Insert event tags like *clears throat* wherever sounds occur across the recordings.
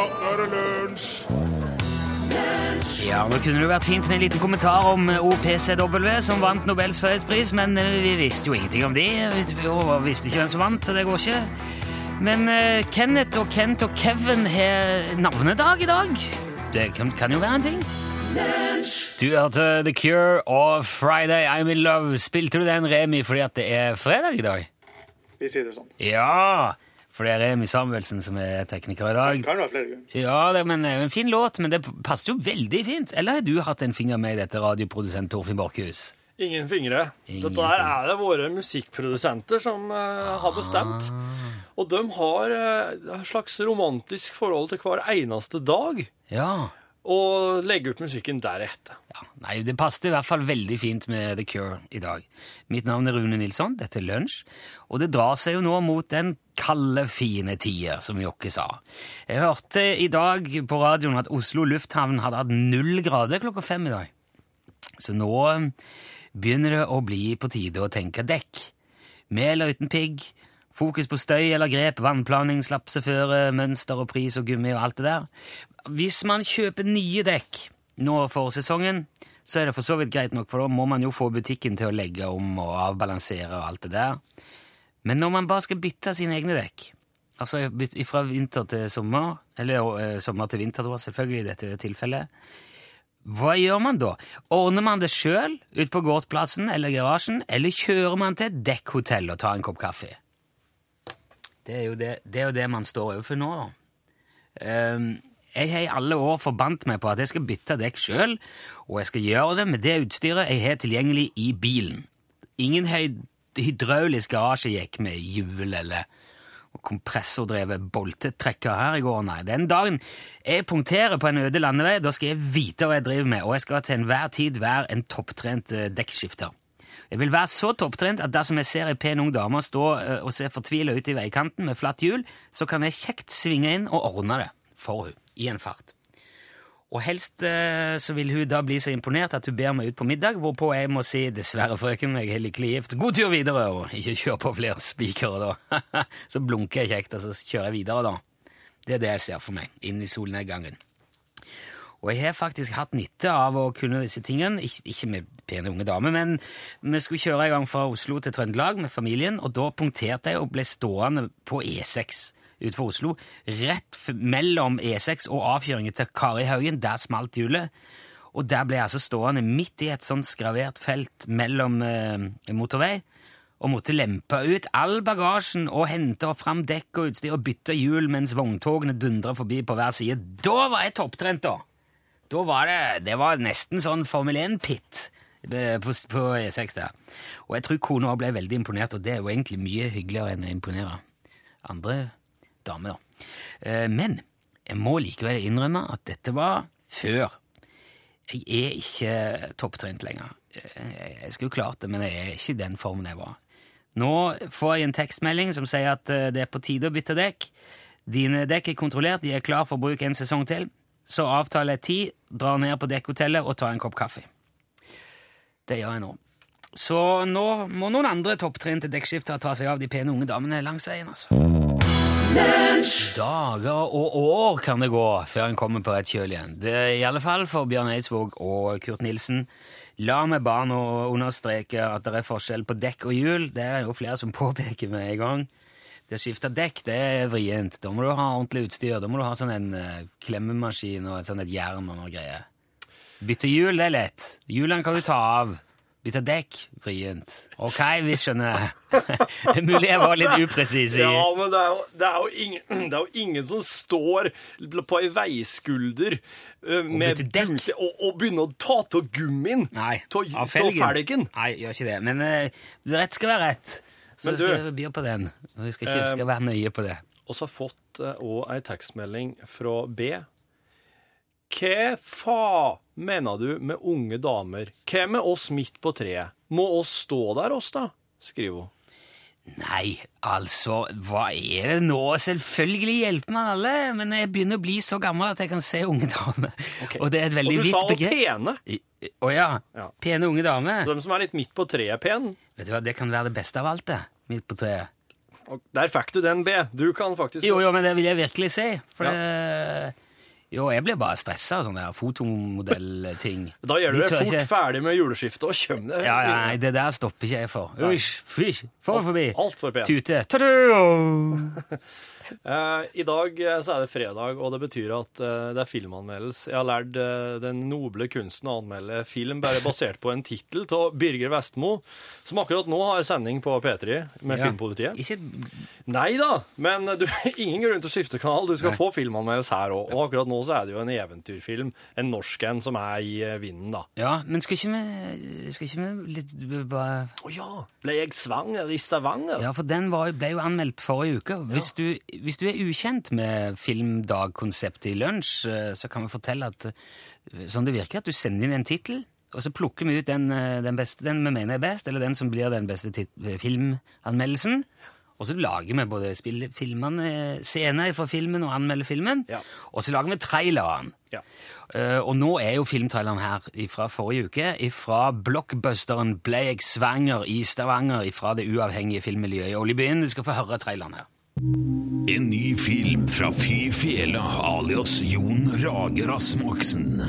nå er det lunsj! Ja, nå kunne det jo vært fint med en liten kommentar om eh, OPCW, som vant Nobels fredspris, men eh, vi visste jo ingenting om de. Vi og visste ikke hvem som vant, så det går ikke. Men uh, Kenneth og Kent og Kevin har navnedag i dag. Det kan, kan jo være en ting. Du hørte The Cure og Friday I'm in Love. Spilte du den, Remi, fordi at det er fredag i dag? Vi sier det sånn. Ja, for det er Remi Samuelsen som er tekniker i dag. Kan være flere grunner. Ja, det, men det er en fin låt, men det passer jo veldig fint. Eller har du hatt en finger med i dette, radioprodusent Torfinn Borchhus? Ingen fingre. Ingen Dette her er det våre musikkprodusenter som uh, har bestemt. Og de har uh, et slags romantisk forhold til hver eneste dag. Ja. Og legge ut musikken deretter. ja. Nei, det passet i hvert fall veldig fint med The Cure i dag. Mitt navn er Rune Nilsson, dette er Lunsj, og det drar seg jo nå mot den kalde, fine tider, som Jokke sa. Jeg hørte i dag på radioen at Oslo lufthavn hadde hatt null grader klokka fem i dag. Så nå eh, begynner det å bli på tide å tenke dekk. Med eller uten pigg, fokus på støy eller grep, vannplaning, slapseføre, mønster og pris og gummi og alt det der. Hvis man kjøper nye dekk nå for sesongen, så er det for så vidt greit nok, for da må man jo få butikken til å legge om og avbalansere og alt det der. Men når man bare skal bytte sine egne dekk, altså fra vinter til sommer, eller eh, sommer til vinter da, selvfølgelig i dette tilfellet, hva gjør man da? Ordner man det sjøl ute på gårdsplassen eller garasjen, eller kjører man til et dekkhotell og tar en kopp kaffe? Det er jo det, det, er jo det man står overfor nå, da. Um, jeg har i alle år forbandt meg på at jeg skal bytte dekk sjøl, og jeg skal gjøre det med det utstyret jeg har tilgjengelig i bilen. Ingen hydraulisk hydraulisk garasjejekk med hjul eller kompressordrevet boltetrekker her i går, nei. Den dagen jeg punkterer på en øde landevei, da skal jeg vite hva jeg driver med, og jeg skal til enhver tid være en topptrent eh, dekkskifter. Jeg vil være så topptrent at dersom jeg ser ei pen ung dame stå eh, og se fortvila ut i veikanten med flatt hjul, så kan jeg kjekt svinge inn og ordne det for hun, i en fart. Og helst eh, så vil hun da bli så imponert at hun ber meg ut på middag, hvorpå jeg må si 'dessverre, frøken, jeg er lykkelig gift', god tur videre, og ikke kjør på flere spikere, da. *laughs* så blunker jeg kjekt, og så kjører jeg videre, da. Det er det jeg ser for meg, inn i solnedgangen. Og jeg har faktisk hatt nytte av å kunne disse tingene, ikke, ikke med pene unge damer, men vi skulle kjøre i gang fra Oslo til Trøndelag med familien, og da punkterte jeg og ble stående på E6 utenfor Oslo, rett mellom E6 og avkjøringen til Karihaugen, der smalt hjulet. Og der ble jeg altså stående midt i et sånn skravert felt mellom eh, motorvei, og måtte lempe ut all bagasjen og hente fram dekk og utstyr og bytte hjul mens vogntogene dundra forbi på hver side. Da var jeg topptrent, da! Da var det, det var nesten sånn Formel 1-pit på, på E6 der. Og jeg tror kona ble veldig imponert, og det er jo egentlig mye hyggeligere enn å imponere andre damer. da. Eh, Men jeg må likevel innrømme at dette var før. Jeg er ikke topptrent lenger. Eh, Jeg skulle klart det, men jeg er ikke i den formen jeg var. Nå får jeg en tekstmelding som sier at eh, det er på tide å bytte dekk. Dine dekk er kontrollert, de er klar for bruk en sesong til. Så avtaler jeg tid, drar ned på dekkhotellet og tar en kopp kaffe. Det gjør jeg nå. Så nå må noen andre topptrente dekkskiftere ta seg av de pene unge damene langs veien, altså. Dager og år kan det gå før en kommer på rett kjøl igjen. Det er i alle fall for Bjørn Eidsvåg og Kurt Nilsen. La meg bare nå understreke at det er forskjell på dekk og hjul. Det er jo flere som påpeker med en gang. Det å skifte dekk det er vrient. Da må du ha ordentlig utstyr. Da må du ha sånn en eh, klemmemaskin og et sånt et jern og noe greier. Bytte hjul, det er lett. Hjulene kan du ta av. Bytte dekk, vrient. Ok, vi skjønner. *laughs* det er mulig jeg var litt upresis i Ja, men det er, jo, det, er jo ingen, *clears throat* det er jo ingen som står på ei veiskulder uh, med bytter dekk. bunke- og, og begynner å ta av gummien Nei, av av felgen. felgen. Nei, gjør ikke det. Men eh, rett skal være rett. Så Men skal du- jeg by på den. Og jeg skal, Eh, skal være nøye på det. Og så har fått òg ei tekstmelding fra B. Hva faen mener du med unge damer? Hva med oss midt på treet? Må oss stå der, oss, da? skriver hun. Nei, altså, hva er det nå? Selvfølgelig hjelper man alle, men jeg begynner å bli så gammel at jeg kan se unge damer. Og det er et veldig Og du sa pene. Å Å ja. Ja. Pene unge damer. Så de som er litt midt på treet, er pen. Vet du hva, Det kan være det beste av alt, det. Midt på treet. Og der fikk du den, B. Du kan faktisk Jo, jo, men det vil jeg virkelig si. For det, jo, jeg blir bare stressa av sånne fotomodellting. *laughs* Da gjør du De det tør fort ikke- ferdig med juleskiftet og kjøm deg Ja, ja, nei, det der stopper ikke jeg for. Uish, fysj, få forbi. Altfor pen. Tute. Ta-da! *laughs* *laughs* Eh, I dag eh, så er det fredag, og det betyr at eh, det er filmanmeldelse. Jeg har lært den noble kunsten å anmelde film bare basert på en tittel av Birger Vestmo, som akkurat nå har sending på P3 med Ja. Filmpolitiet. Ikke Nei da, men du *laughs* ingen grunn til å skifte kanal. Du skal Nei. få filmanmeldelse her òg. Og akkurat nå så er det jo en eventyrfilm, en norsk en, som er i vinden, da. Ja, men skal ikke vi Skal ikke vi litt bare Å ja! Ble jeg svanger i Stavanger? Ja, for den var, ble jo anmeldt forrige uke. Hvis, du, hvis du er ukjent med filmdagkonseptet i lunsj, eh, så kan vi fortelle at eh, sånn det virker, at du sender inn en tittel, og så plukker vi ut den, eh, den, beste, den vi mener er best, eller den som blir den beste filmanmeldelsen. Og så lager vi både filmene, scener fra filmen og anmelder filmen, Ja. og så lager vi traileren. Ja. Uh, og nå er jo filmtraileren her fra forrige uke, fra blockbusteren Ble jeg svanger i Stavanger, fra det uavhengige filmmiljøet i Oljebyen. Du skal få høre traileren her. En ny film fra Fy Fela alias Jon Rage Rasmaksen.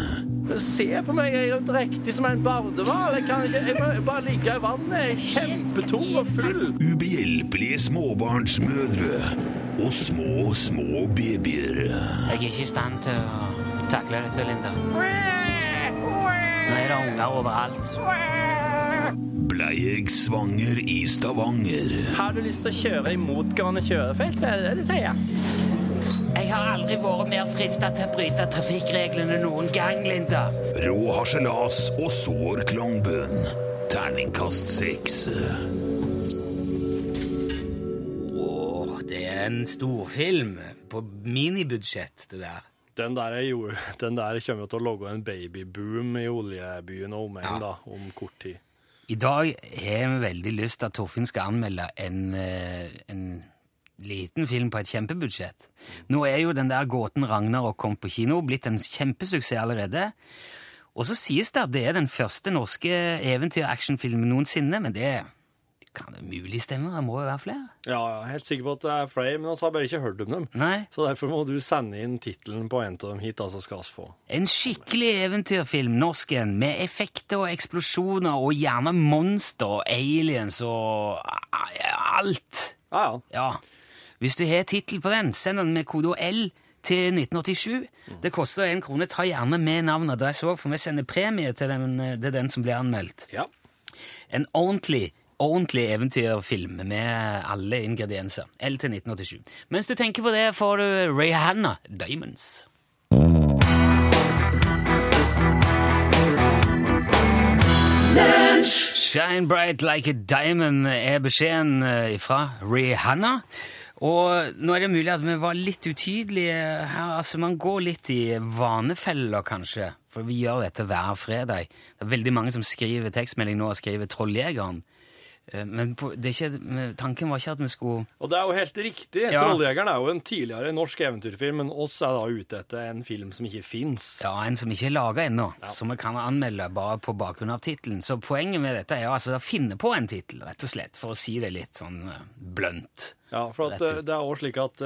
Se på meg, jeg er jo drektig som en bardehval. Jeg kan ikke jeg må bare ligge i vannet. Jeg er kjempetung og full. Ubehjelpelige småbarnsmødre og små, små babyer. Jeg er ikke i stand til å takle dette, Linda. Nå er det unger overalt. Blei jeg svanger i Stavanger. Har du lyst til å kjøre i motgående kjørefelt? Det Er det du sier? Jeg har aldri vært mer frista til å bryte trafikkreglene noen gang, Linda. Rå harselas og sår klangbønn. Terningkast seks. Åh, det er en storfilm på minibudsjett, det der. Den der, er jo, den der kommer jo til å logge en babyboom i oljebyen og omegn ja. om kort tid. I dag har vi veldig lyst til at Torfinn skal anmelde en, eh, en liten film på et kjempebudsjett. Nå er jo den der gåten Ragnarok kom på kino blitt en kjempesuksess allerede. Og så sies det at det er den første norske eventyr-actionfilmen noensinne, men det kan det mulig stemme? Det må jo være flere? Ja, jeg er helt sikker på at det er flere, men altså, jeg har bare ikke hørt om dem. Nei. Så derfor må du sende inn tittelen på en av dem hit, altså skal vi få. En skikkelig eventyrfilm, norsken, med effekter og eksplosjoner og gjerne monster og aliens og alt. Ja, ja. Ja. Hvis du har tittel på den, send den med kode L til 1987. Det koster én krone. Ta gjerne med navn og adresse òg, for vi sender premie til den, til den som blir anmeldt. ja. En ordentlig ordentlig eventyrfilm med alle ingredienser. L til 1987. Mens du tenker på det, får du Rihanna, 'Diamonds'. Shine bright like a diamond er beskjeden eh, fra Rihanna. Og nå er det mulig at vi var litt utydelige her. Altså, Man går litt i vanefeller, kanskje. For vi gjør dette hver fredag. Det er veldig mange som skriver tekstmelding nå og skriver 'Trolljegeren'. Eh, Men er ikke, tanken var ikke at vi skulle Og det er jo helt riktig. Ja. 'Trolljegeren' er jo en tidligere norsk eventyrfilm, men oss er da ute etter en film som ikke fins. Ja, en som ikke er laga ennå, som vi kan anmelde bare på bakgrunn av tittelen. Så poenget med dette er jo altså å finne på en tittel, rett og slett, for å si det litt sånn eh, blønt. Ja, for at, eh, det er også slik at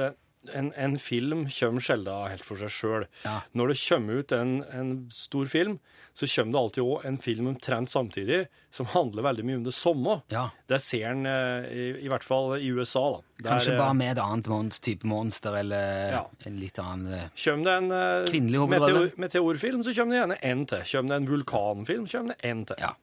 en, en film kommer sjelden helt for seg sjøl. Ja. Når det kommer ut en, en stor film, så kommer det alltid òg en film omtrent samtidig som handler veldig mye om det samme. Ja. Det ser en eh, i, i hvert fall i USA, da. Der, Kanskje eh, bare med et annet monster, type monster, eller Ja. en litt annen eh, Kommer det en eh, Kvinnelig hovedrolle. meteor, meteorfilm, så kommer det gjerne en til. Kommer det en vulkanfilm, kommer det en til. Ja.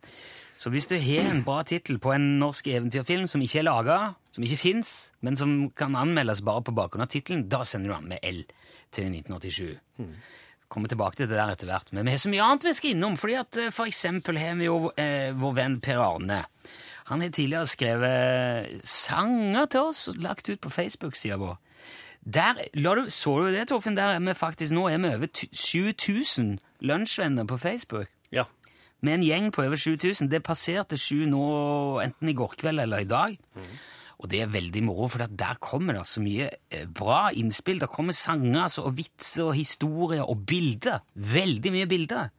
Så hvis du har en bra tittel på en norsk eventyrfilm som ikke er laga, som ikke fins, men som kan anmeldes bare på bakgrunn av tittelen, da sender du den med L til 1987. Kommer tilbake til det der etter hvert. Men vi har så mye annet vi skal innom. fordi at eh, For eksempel har vi jo eh, vår venn Per Arne. Han har tidligere skrevet sanger til oss og lagt ut på Facebook-sida vår. Der, la du, Så du det, Torfinn? Der er vi faktisk nå er vi over tu- 7000 lunsjvenner på Facebook Ja. Med en gjeng på over 7000. Det passerte sju nå enten i går kveld eller i dag. Og det er veldig moro, for der kommer det så mye eh, bra innspill. Der kommer sanger altså, og vitser og historier og bilder. Veldig mye bilder.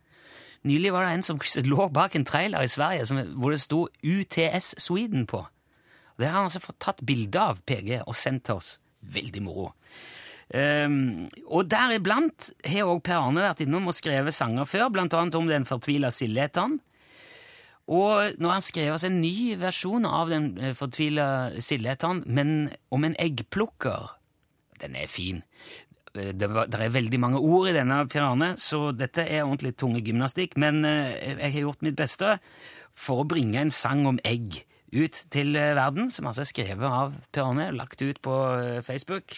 Nylig var det en som *laughs* lå bak en trailer i Sverige som, hvor det sto UTS Sweden på. Det har han altså fått tatt bilde av, PG, og sendt til oss. Veldig moro. Um, og deriblant har òg Per Arne vært innom og skrevet sanger før, blant annet om den fortvila Sildhetan. Og nå har han skrevet oss en ny versjon av den eh, fortvila Sildhetan, men om en eggplukker. Den er fin. Eh, Det, var, det er veldig mange ord i denne, Per Arne, så dette er ordentlig tunge gymnastikk. Men eh, jeg har gjort mitt beste for å bringe en sang om egg ut til verden, som altså er skrevet av Per Arne, lagt ut på Facebook,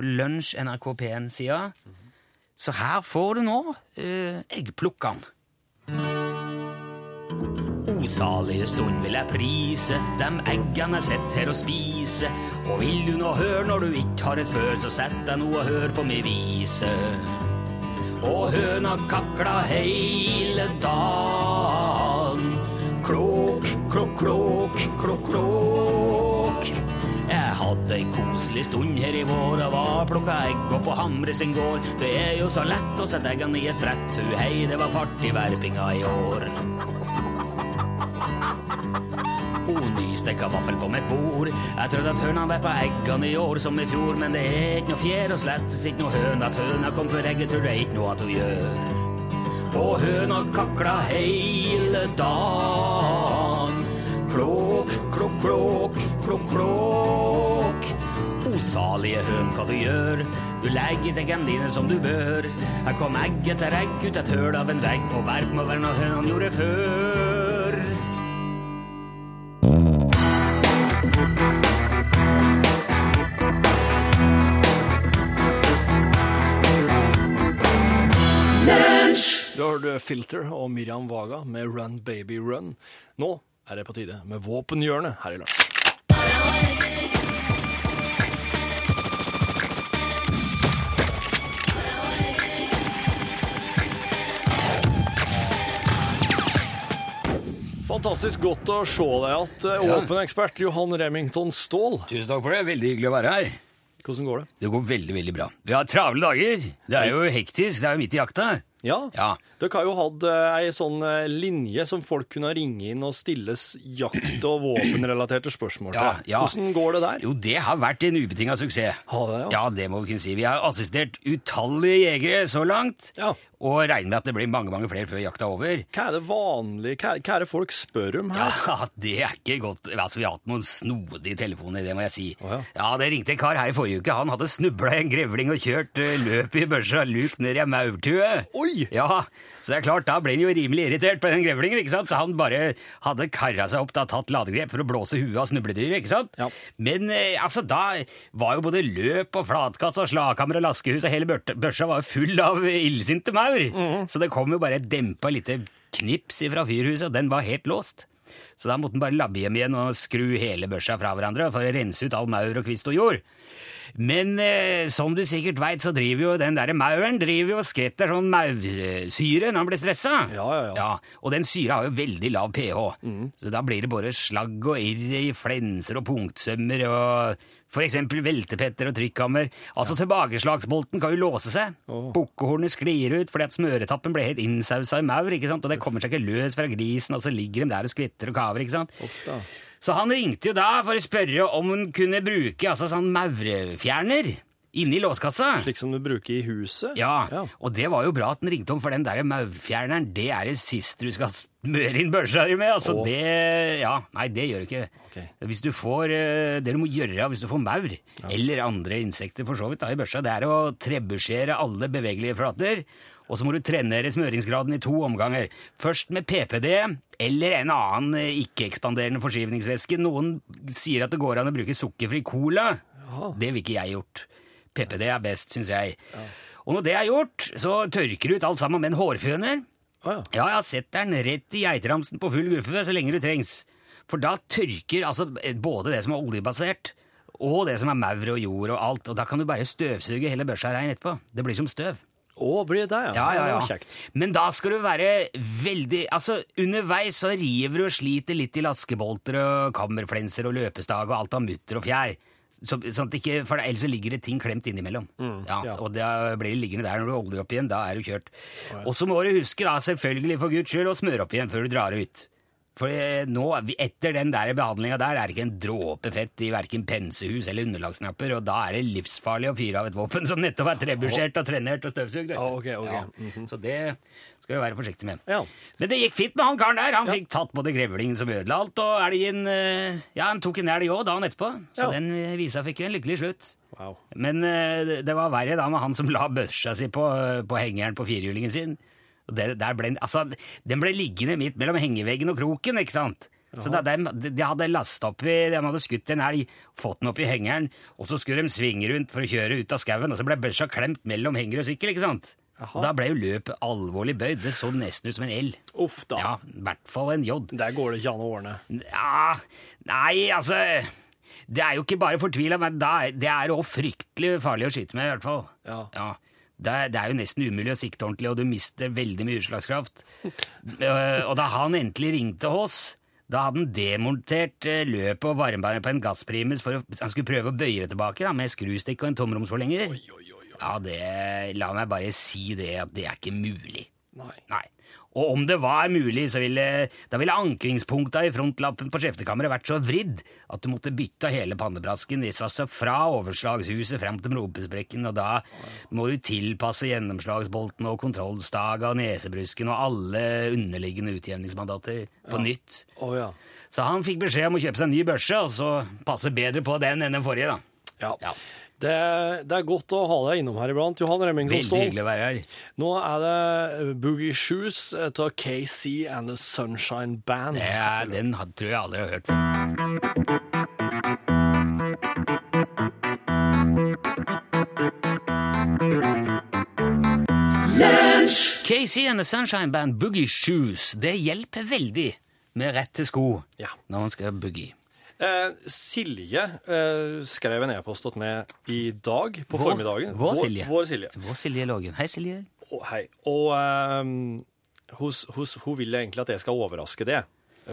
Lunsj NRK P1-sida. Så her får du nå eh, eggplukkeren. O salige stund vil jeg prise dem eggene jeg sitter her og spiser. Og vil du nå høre når du ikke har et før, så sett deg nå og hør på mi vise. Og høna kakla heile dagen. Klok, klok, klok, klok, klok. Hadde ei koselig stund her i vår og var plukka egg opp på Hamre sin gård. Det er jo så lett å sette eggene i et brett, hu hei, det var fart i verpinga i år. Hun nystekka vaffel på mitt bord. Jeg trodde at høna på eggene i år som i fjor, men det er ikke noe fjær og slettes ikke noe høn At høna kom før egget, tror jeg ikke noe at hun gjør. Og høna kakla heile dagen. Klok, klokk, klåk, klokk, klåk. O salige høn, hva du gjør? Du legger til eggene dine som du bør. Her kom egg etter egg ut et høl av en vegg, og verp må være noe hønene gjorde før. Du hørte Filter og Miriam Vaga med Run Baby Run. Nå er det på tide med Våpenhjørnet her i Lunsj. Fantastisk godt å se deg igjen, Ja. åpenekspert Johan Remington Ståhl. Tusen takk for det. Veldig hyggelig å være her. Hvordan går det? Det går veldig, veldig bra. Vi har travle dager. Det er jo hektisk. Det er jo midt i jakta. Ja, Ja. Dere har jo hatt eh, ei sånn eh, linje som folk kunne ringe inn og stilles jakt- og våpenrelaterte spørsmål til. Ja, ja. Hvordan går det der? Jo, det har vært en ubetinga suksess. Har det, ja? Ja, det må vi kunne si. Vi har assistert utallige jegere så langt, Ja. Og regner med at det blir mange mange flere før jakta er over. Hva er det vanlige, hva, hva er det folk spør om her? Ja, *laughs* det er ikke godt. Altså, Vi har hatt noen snodige telefoner, det må jeg si. Oh, ja. ja, Det ringte en kar her i forrige uke. Han hadde snubla i en grevling og kjørt uh, løp i børsa lukt ned i ei maurtue. Oi! Ja, så det er klart, da ble han jo rimelig irritert på den grevlingen, ikke sant? Så han bare hadde kara seg opp, da, tatt ladegrep for å blåse huet av snubledyret, ikke sant? Ja. Men eh, altså, da var jo både løp og flatkasse og slagkammer og laskehus og hele børsa var jo full av illsinte maur. Så det kom jo bare et dempa lite knips fra fyrhuset, og den var helt låst. Så da måtte han bare labbe hjem igjen og skru hele børsa fra hverandre for å rense ut all maur og kvist og jord. Men eh, som du sikkert veit, så driver jo den derre mauren driver jo og skvetter sånn maursyre når han blir stressa. Ja, ja, ja. Og den syra har jo veldig lav pH, så da blir det bare slagg og irr i flenser og punktsømmer og for eksempel veltepetter og trykkammer. Altså tilbakeslagsbolten kan jo låse seg. Bukkehornet sklir ut fordi at smøretappen ble helt innsausa i maur, ikke sant? og det kommer seg ikke løs fra grisen, og så ligger de der og skvitter og kaver, ikke sant. Uff. Så han ringte jo da for å spørre om hun kunne bruke altså sånn maurefjerner inni låskassa. Slik som du bruker i huset? Ja, Ja. og det var jo bra at den ringte om, for den der maurfjerneren, det er det siste du skal smøre inn børsa di med. Altså, Åh. det Ja, nei, det gjør du ikke. Okay. Hvis du får eh, Det du må gjøre hvis du får maur, eller andre insekter for så vidt, da, i børsa, det er å trebusjere alle bevegelige flater. Og så må du trenere smøringsgraden i to omganger. Først med PPD eller en annen eh, ikke-ekspanderende forskyvningsvæske. Noen sier at det går an å bruke sukkerfri cola. Det ville ikke jeg gjort. PPD er best, syns jeg. Og når det er gjort, så tørker du ut alt sammen med en hårføner. Ah, ja. Ja, ja, sett den rett i geitramsen på full guffe så lenge du trengs. For da tørker altså både det som er oljebasert, og det som er maur og jord og alt, og da kan du bare støvsuge hele børsa rein etterpå. Det blir som støv. Å, blir det det, ja? Ja, ja, ja. Kjekt. Men da skal du være veldig Altså, underveis så river du og sliter litt i laskebolter og kammerflenser og løpestag og alt av mutter og fjær. Så, sånn ikke, for ellers ligger det ting klemt innimellom. ja, ja. Og da blir det liggende der når du holder opp igjen. Da er du kjørt. Og så må du huske, da, selvfølgelig for guds skyld, å smøre opp igjen før du drar ut. For eh, nå, etter den der behandlinga der, er det ikke en dråpe fett i verken pensehus eller underlagsknapper, og da er det livsfarlig å fyre av et våpen som nettopp er trebusjert og trenert og støvsugd. Ah, okay, okay. Ja, ok, ok. Så det skal vi være forsiktig med. Ja. Men det gikk fint med han karen der. Han fikk tatt både grevlingen som ødela alt, og elgen eh, Ja, han tok en elg òg dagen etterpå, så Ja. den visa fikk jo en lykkelig slutt. Wow. Men eh, det- var verre da med han som la børsa si på, på hengeren på firehjulingen sin. Det, der ble, altså, den ble liggende midt mellom hengeveggen og kroken, ikke sant? Så da, de, de hadde lasta opp i, de hadde skutt en elg, fått den opp i hengeren, og så skulle de svinge rundt for å kjøre ut av skauen, og så ble børsa klemt mellom henger og sykkel, ikke sant? Og da ble jo løpet alvorlig bøyd. Det så nesten ut som en L. Uff da. Ja, i hvert fall en J. Der går det ikke an å ordne. Ja, nei, altså Det er jo ikke bare fortvila, men da, det er òg fryktelig farlig å skyte med, i hvert fall. Ja. Ja. Det, er, det er jo nesten umulig å sikte ordentlig, og du mister veldig mye utslagskraft. *laughs* Eh, og da han endelig ringte oss, da hadde han demontert eh, løpet og varmebæret på en gassprimus for å, han skulle prøve å bøye det tilbake da, med skrustikk og en tomromsforlenger. Ja, det, la meg bare si det, at det er ikke mulig. Nei. Nei. Og om det var mulig, så ville, da ville ankringspunkta i frontlappen på skjeftekammeret vært så vridd at du måtte bytte hele pannebrasken altså fra overslagshuset frem til rumpesprekken, og da må du tilpasse gjennomslagsbolten og kontrollstaga og nesebrusken og alle underliggende utjevningsmandater på nytt. Oh, ja. Så han fikk beskjed om å kjøpe seg en ny børse, og så passe bedre på den enn den forrige, da. ja. Ja. Det, det er godt å ha deg innom her iblant, Johan Remming Veldig hyggelig å være her. Nå er det Boogie Shoes av KC and the Sunshine Band. Er, den tror jeg aldri har hørt før. KC and the Sunshine Band Boogie Shoes. Det hjelper veldig med rett til sko Ja. når man skal boogie. Eh, Silje eh, skrev en e-post til meg i dag på Vår- formiddagen. vår Silje. Vår Silje. Vår Silje Lågen. Hei, Silje. Og, hei. Og eh, hun, hos, hun vil egentlig at jeg skal overraske det.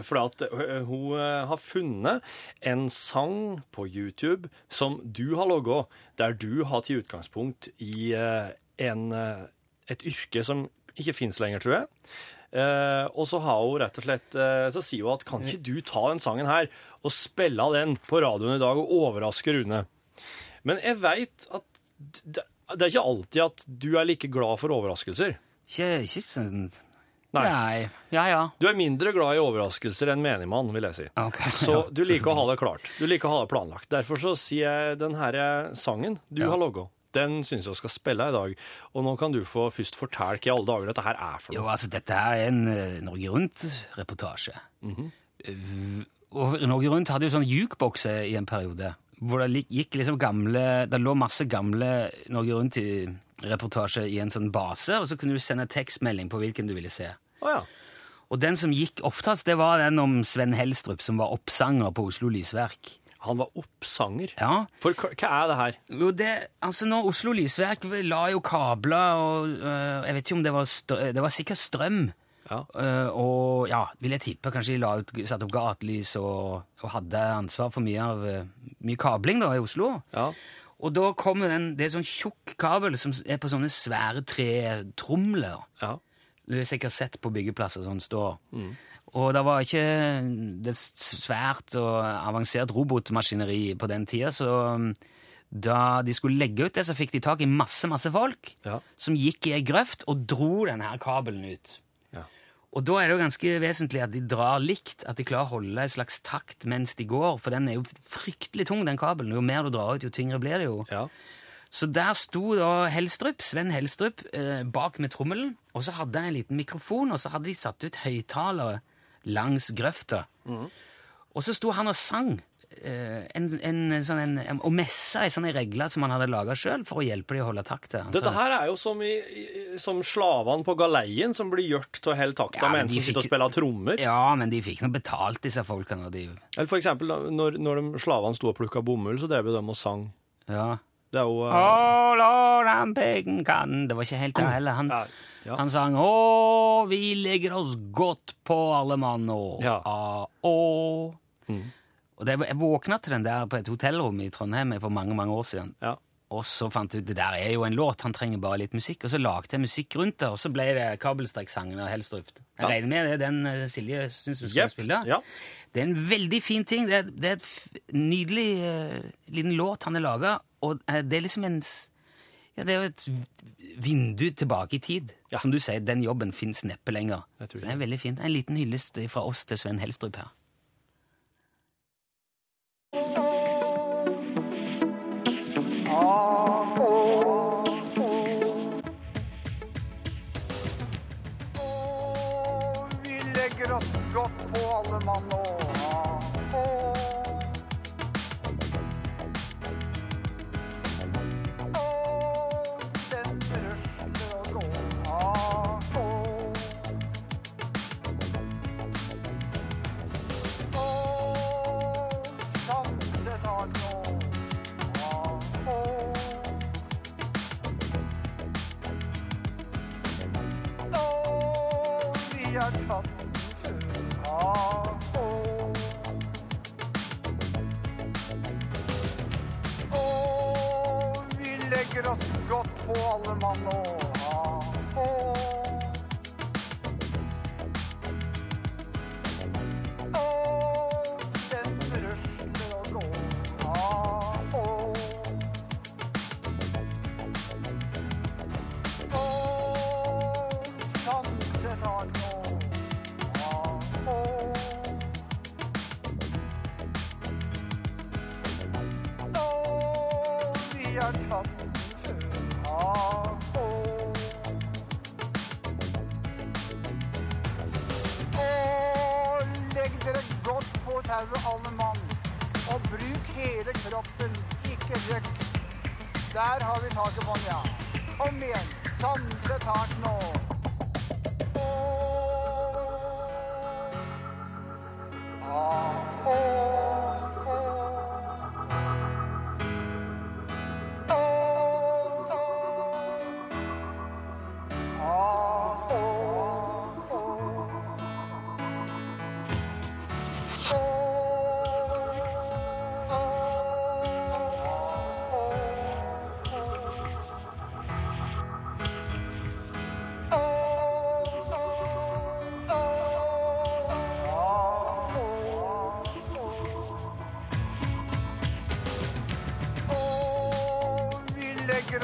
For at eh, hun eh, har funnet en sang på YouTube som du har logga, der du har til utgangspunkt i en, et yrke som ikke fins lenger, tror jeg. Eh, og så har hun rett og slett eh, Så sier hun at kan ikke du ta den sangen her og spille den på radioen i dag og overraske Rune? Men jeg veit at det, det er ikke alltid at du er like glad for overraskelser. Ikke, ikke Nei. Nei. Ja, ja. Du er mindre glad i overraskelser enn menigmann, vil jeg si. Okay. *laughs* Så du liker å ha det klart. Du liker å ha det planlagt. Derfor så sier jeg den her sangen du Ja. har logga, den syns jeg skal spille i dag. Og nå kan du få først fortelle hva i alle dager dette her er for Jo, altså, dette er en uh, Norge Rundt-reportasje. Mhm. Eh, og Norge Rundt hadde jo sånn jukebokser i en periode, hvor det gikk liksom gamle Det lå masse gamle Norge Rundt-reportasjer i en sånn base, og så kunne du sende tekstmelding på hvilken du ville se. Oh, ja. Og den som gikk oftest, det var den om Sven Helstrup, som var oppsanger på Oslo Lysverk. Han var oppsanger. Ja, For hva er det her? jo, det, altså når Oslo Lysverk la jo kabler, og øh, jeg vet ikke om det var strøm, Det var sikkert strøm. Ja. Øh, og ja, vil jeg tippe kanskje de la ut, satt opp gatelys og, og hadde ansvar for mye av øh, mye kabling da i Oslo. Ja. Og da kommer den, det er sånn tjukk kabel som er på sånne svære tretromler. ja. Du har sikkert sett på byggeplasser sånn står. Og det var ikke det svært og avansert robotmaskineri på den tida, så um, da de skulle legge ut det, så fikk de tak i masse, masse folk Ja. som gikk i ei grøft og dro denne kabelen ut. Ja. Og da er det jo ganske vesentlig at de drar likt, at de klarer å holde en slags takt mens de går, for den er jo fryktelig tung, den kabelen. Jo mer du drar ut, jo tyngre blir det jo. ja. Så der sto da Helstrup, Sven Helstrup eh, bak med trommelen, og så hadde han en liten mikrofon, og så hadde de satt ut høyttalere langs grøfta. Og så sto han og sang Uh, en, en, sånn en, og messa i sånne regler som han hadde laga sjøl, for å hjelpe dem å holde takta. Altså, Dette her er jo som, i, som slavene på galeien som blir gjort til å holde takta Ja, med en som fikk, sitter og spiller trommer. Ja, men de fikk nå betalt, disse folka. De, Eller for eksempel når, når de slavene sto og plukka bomull, så drev de og sang. ja. Det er jo uh... oh, Lord, I'm Det var ikke helt det heller. Han, Ja, ja. han sang Å, vi legger oss godt på alle mann nå. Ja. Ah, Mm. Og det, jeg våkna til den der på et hotellrom i Trondheim for mange mange år siden. ja. Og så fant jeg ut det der er jo en låt, han trenger bare litt musikk. Og så lagde jeg musikk rundt det, og så ble det Kabelstrekk-sangen av Helstrup. Jeg Ja. regner med det den eh, Silje syns vi skal yep. spille. ja. Det er en veldig fin ting. Det er, det er et nydelig uh, liten låt han har laga, og uh, det er liksom en ja, Det er jo et vindu tilbake i tid. Ja. Som du sier, den jobben fins neppe lenger. Jeg Så det er veldig fint. En liten hyllest fra oss til Sven Helstrup her. Vi legger oss godt på alle mann nå. Oss godt på alle mann nå. Der har vi taket på den, ja. Kom igjen, sanse tak nå.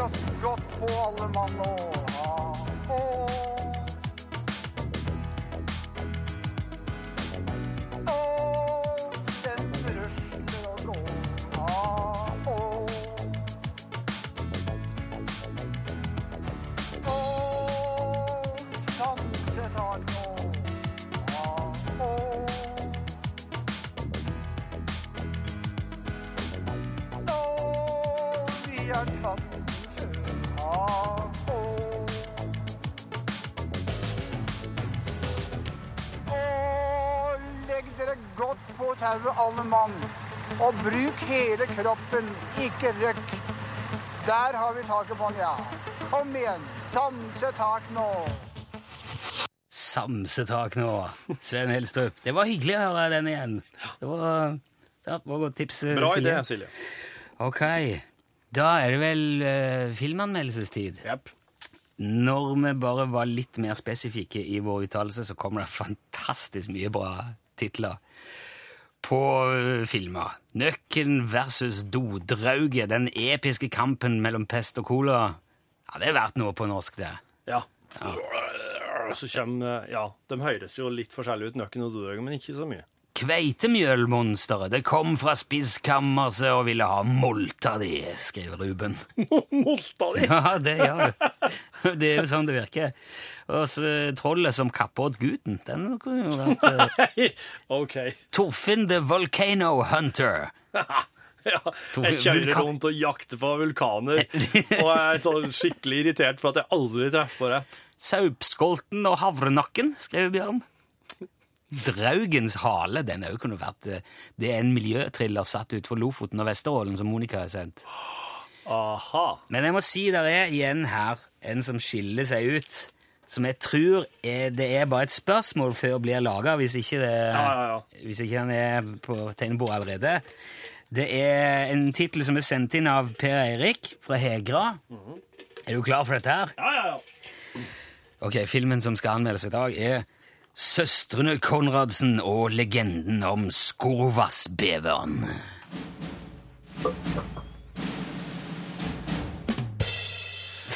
Oss godt på alle mann nå. Tauet, alle mann. Og bruk hele kroppen, ikke røkk. Der har vi taket på den, ja. Kom igjen, samse tak nå. Samsetak nå, Sven Helstrup. Det var hyggelig å høre den igjen. Det var, det var godt tips. Bra Silje. idé, Silje. Ok, da er det vel uh, filmanmeldelsestid. Yep. Når vi bare var litt mer spesifikke i vår uttalelse, så kommer det fantastisk mye bra titler på uh, filmer. Nøkken versus Dodrauget, den episke kampen mellom pest og cola. Ja, det er verdt noe på norsk, det. Ja. Så kommer Ja, de høres jo litt forskjellig ut, Nøkken og Dodrauge, men ikke så mye. Kveitemjølmonsteret, det kom fra spiskammerset og ville ha molta di, skriver Ruben. *laughs* Molta di! Ja, det gjør det. Det er jo sånn det virker. Og så trollet som kapper åt gutten, den kunne jo vært eh, *laughs* OK. Torfinn the Volcano Hunter. *laughs* Ja, jeg kjører rundt og jakter på vulkaner, *laughs* og jeg er sånn skikkelig irritert for at jeg aldri treffer rett. Saupskolten og havrenakken, skrev Bjørn. Draugens hale, den òg kunne vært eh, Det er en miljøthriller satt utenfor Lofoten og Vesterålen, som Monica har sendt. *gasps* Aha. Men jeg må si det er igjen her en som skiller seg ut som jeg tror er, det er bare et spørsmål før blir laga, hvis ikke det Ja, ja, ja. Hvis ikke den er på tegnebordet allerede. Det er en tittel som er sendt inn av Per Eirik fra Hegra. Er du klar for dette her? Ja, ja, ja. Ok, Filmen som skal anmeldes i dag, er Søstrene Konradsen og legenden om Skorvassbeveren.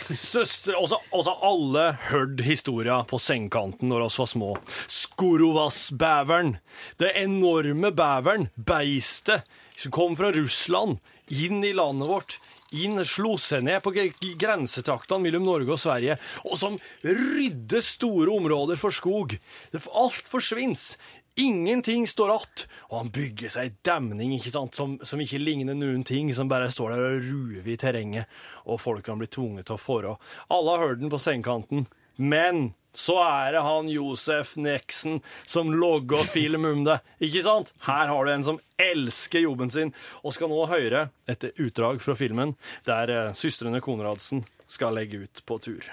Søster, også, også alle hørte historia på sengekanten når oss var små. Skorovas-bæveren. Det enorme bæveren, beistet, som kom fra Russland, inn i landet vårt. Inn, slo seg ned på grensetraktene mellom Norge og Sverige, og som rydde store områder for skog. Alt forsvinner. Ingenting står att, og han bygger seg ei demning ikke sant, som, som ikke ligner noen ting, som bare står der og ruver i terrenget, og folk kan bli tvunget til å forå. Alle har hørt den på sengekanten, men så er det han Josef Nexen som logger film om det, ikke sant? Her har du en som elsker jobben sin, og skal nå høre et utdrag fra filmen der eh, søstrene Konradsen skal legge ut på tur.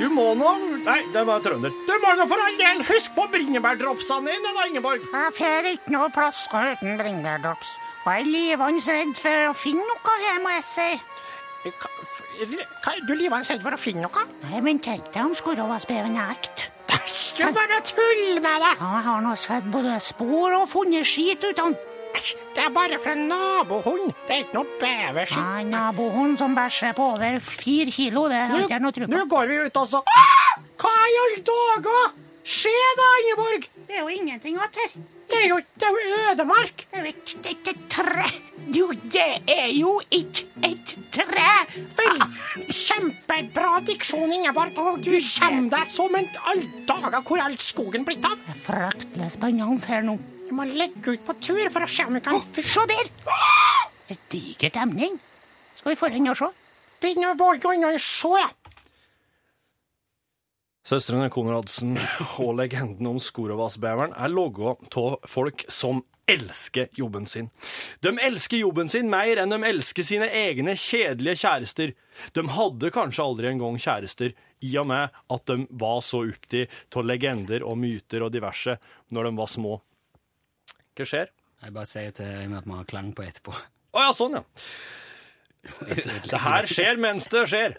Du må nå Nei, det var trønder. Du må nå for all del huske på bringebærdropsene dine, da, Ingeborg. Jeg får ikke noe plass uten bringebærdrops. Og jeg er livende redd for å finne noe her, må jeg si. Du er livende redd for å finne noe? Nei, men tenk deg om Skorovasbeven er ekte. Æsj, du bare tuller med deg! Ja, jeg har nå sett både spor og funnet skit ut av den. Æsj, Det er bare for en nabohund. Det er ikke noe beverskitt. En nabohund som bæsjer på over fire kilo, det har ikke noe tro Nå går vi ut, altså. Ah! Hva i alle dager? Se da, Ingeborg! Det er jo ingenting igjen her. Det er jo, det er jo ødemark. Det er jo ikke ikke et tre. Du, det er jo ikke et tre. Vel, kjempebra diksjon, Ingeborg. Du kommer deg som en all dager hvor all skogen blitt av. Det er fryktelig spennende her nå. Vi må legge ut på tur for å se om vi kan Se der! Et diger demning. Skal vi få inn og se? Den var gå inn og se, ja. Søstrene Konradsen og legenden om Skorovasbeveren er logga av folk som elsker jobben sin. De elsker jobben sin mer enn de elsker sine egne kjedelige kjærester. De hadde kanskje aldri engang kjærester, i og med at de var så opptatt av legender og myter og diverse når de var små. Hva skjer? Jeg bare sier til Øyvind at vi har klang på etterpå. Å ja, sånn, ja. Det her skjer mens det skjer.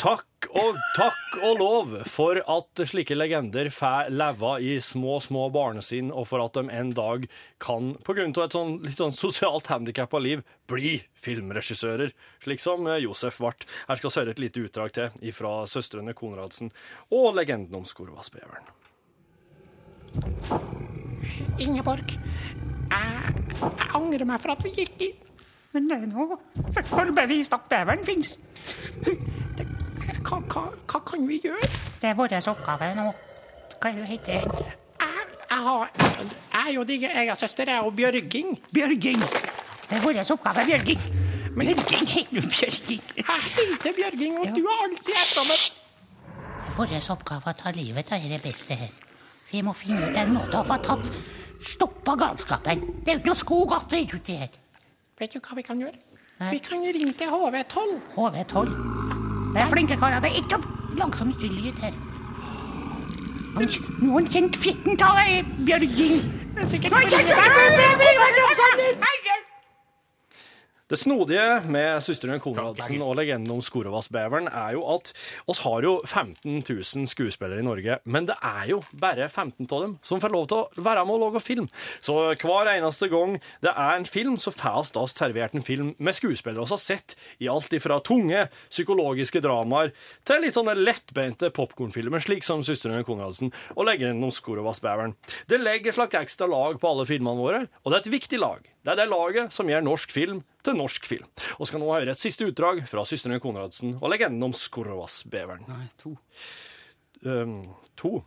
Takk og takk og lov for at slike legender får leve i små, små barnesinn, og for at de en dag kan, på grunn av et sånn, litt sånn sosialt handikappa liv, bli filmregissører, slik som eh, Josef ble. Her skal vi høre et lite utdrag til fra søstrene Konradsen og legenden om Skorovasbeveren. Ingeborg, jeg, jeg angrer meg for at vi gikk inn. Men det er nå i hvert fall bevist at beveren finnes. Hva, hva, hva kan vi gjøre? Det er vår oppgave nå. Hva er det heter? Jeg, jeg, har, jeg er jo din egen søster, er jo Bjørging. Bjørging. Det er vår oppgave, Bjørging. Bjørging heter du, Bjørging. Jeg heter Bjørging, og du har alltid etter meg. Det er vår oppgave å ta livet av dette beste her. Vi må finne ut en måte å få tatt stoppa galskapen. Det er jo ikke noe skog igjen uti her. Vet du hva vi kan gjøre? Nei. Vi kan ringe til HV12. HV12. Det er flinke karer. Det er ikke lag så mye lyd her. Han- Noen kjent fitten av deg, Bjørging. Noen kjent Det snodige med søstrene Konradsen og legenden om Skorovasbeveren er jo at oss har jo 15 000 skuespillere i Norge, men det er jo bare 15 av dem som får lov til å være med og lage film. Så hver eneste gang det er en film, så får oss da servert en film med skuespillere vi har sett i alt ifra tunge psykologiske dramaer til litt sånne lettbeinte popkornfilmer, slik som søstrene Konradsen og legenden om Skorovasbeveren. Det legger et slags ekstra lag på alle filmene våre, og det er et viktig lag. Det er det laget som gjør norsk film til norsk film. Og skal nå høre et siste utdrag fra søstrene Konradsen og legenden om Skorovasbeveren. Nei, to. Um, to.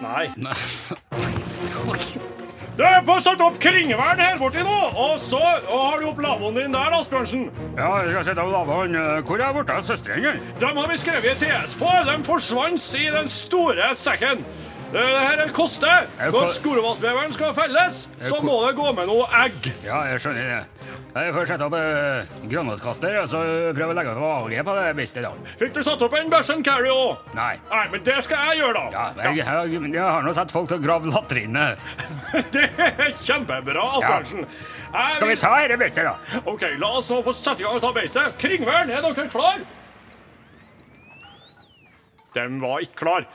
Nei. *laughs* Det er på satt opp kringvern her borti nå, og så og har du opp lavvoen din der, Asbjørnsen. Ja, jeg har sett av lavene. Hvor er blitt av søstrene? Dem har vi skrevet i TS på. De forsvant i den store sekken. Det her koster! Når skorvassbeveren skal felles, så må det gå med noe egg. Ja, jeg skjønner det. Jeg får sette opp eh, granatkaster og så prøve å legge noe avgrep på det beste da. Fikk du satt opp en bæsjen carry òg? Nei. Nei, men det skal jeg gjøre, da. Ja, jeg, jeg, jeg har nå sett folk til å grave latriner. *laughs* Det er kjempebra, Asbjørnsen. Ja. Skal vi ta dette beistet, da? Ok, la oss nå få sette i gang og ta beistet. Kringvern, er dere klar? Den var ikke klar.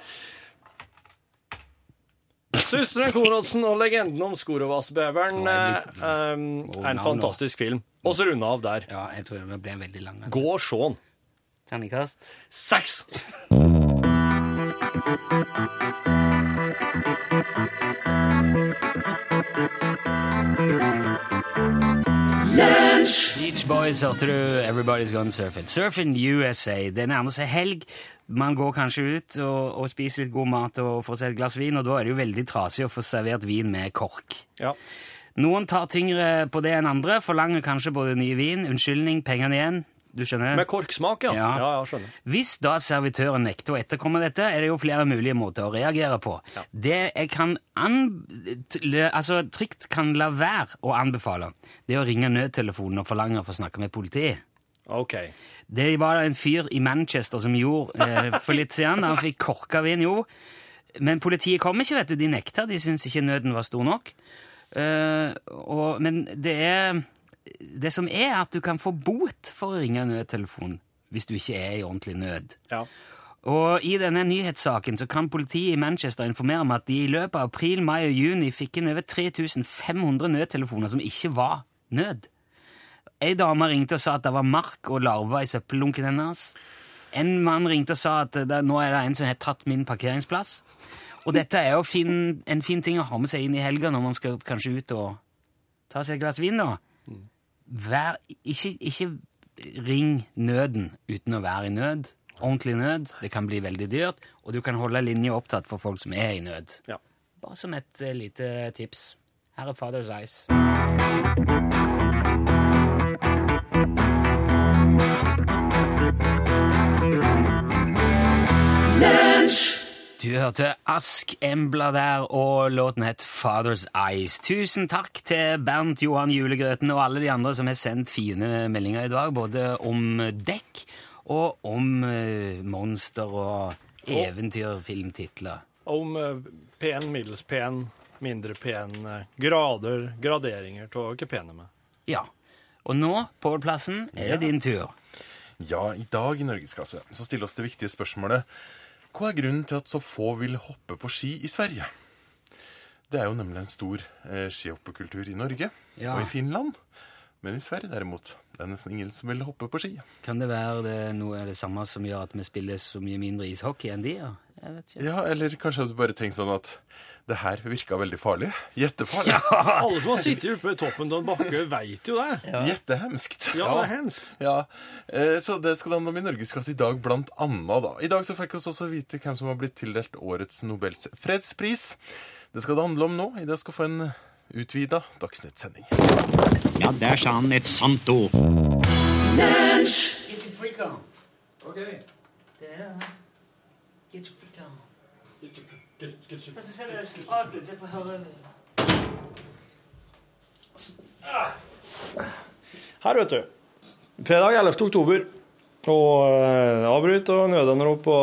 Søsteren Konradsen og legenden om Skorovasbeveren er eh, en fantastisk film. Og så runde av der. Ja, jeg tror det ble en veldig lang. Gå og sjå den. Terningkast. Seks! Beach Boys hørte du Everybody's Gone Surfing. Surfing USA. Det nærmer seg helg. Man går kanskje ut og, og spiser litt god mat og får seg et glass vin, og da er det jo veldig trasig å få servert vin med kork. Ja. Noen tar tyngre på det enn andre, forlanger kanskje både ny vin, unnskyldning, pengene igjen. Du skjønner? Med korksmak, ja. Ja. Ja, jeg skjønner. Hvis da servitøren nekter å etterkomme dette, er det jo flere mulige måter å reagere på. Det jeg kan an, altså, trygt kan la være å anbefale, det er å ringe nødtelefonen og forlange å få snakke med politiet. OK. Det var en fyr i Manchester som gjorde eh, for litt siden. Han fikk korka vin, jo. Men politiet kom ikke, vet du. De nekta. De syntes ikke nøden var stor nok. Eh, og, men det er Det som er, at du kan få bot for å ringe nødtelefonen hvis du ikke er i ordentlig nød. Ja. Og I denne nyhetssaken så kan politiet i Manchester informere om at de i løpet av april, mai og juni fikk inn over 3500 nødtelefoner som ikke var nød. Ei dame ringte og sa at det var mark og larver i søppellunken hennes. En mann ringte og sa at det, nå er det en som har tatt min parkeringsplass. Og dette er jo fin, en fin ting å ha med seg inn i helga når man skal kanskje ut og ta seg et glass vin. da. Vær, ikke, ikke ring nøden uten å være i nød. Ordentlig nød. Det kan bli veldig dyrt, og du kan holde linja opptatt for folk som er i nød. Ja. Bare som et uh, lite tips. Her er Father's Eyes. Du hørte Ask Embla der, og låten het Father's Eyes. Tusen takk til Bernt Johan Julegrøten og alle de andre som har sendt fine meldinger i dag, både om dekk og om eh, monster og eventyrfilmtitler. Om eh, pen, middels pen, mindre pen, eh, grader, graderinger av hva pene med. Ja. Og nå, Pål-plassen, er det din tur. Ja, i dag i Norgesklasse så stiller oss det viktige spørsmålet Hva er grunnen til at så få vil hoppe på ski i Sverige? Det er jo nemlig en stor eh, skihoppekultur i Norge Ja. og i Finland. Men i Sverige derimot, det er nesten ingen som vil hoppe på ski. Kan det være det noe er det samme som gjør at vi spiller så mye mindre ishockey enn de? Ja? Ja, Eller kanskje du bare tenker sånn at det her virka veldig farlig. Jettefarlig. *laughs* Alle som har sittet oppe i toppen av en bakke, veit jo det. Jettehemskt. Ja, det er hemskt. Ja, eh, Så det skal handle om i Norgesklasse i dag, blant annet. da. I dag så fikk vi også vite hvem som har blitt tildelt årets Nobels fredspris. Det skal det handle om nå. I dag skal få en utvida Dagsnytt-sending. Ja, der sa han et sant ord. Get your freak on. Det er det. Get your freak on. Få se det sprak litt, så jeg får høre Her, vet du. Fredag 11. oktober. Og eh, avbryt og nødanrop på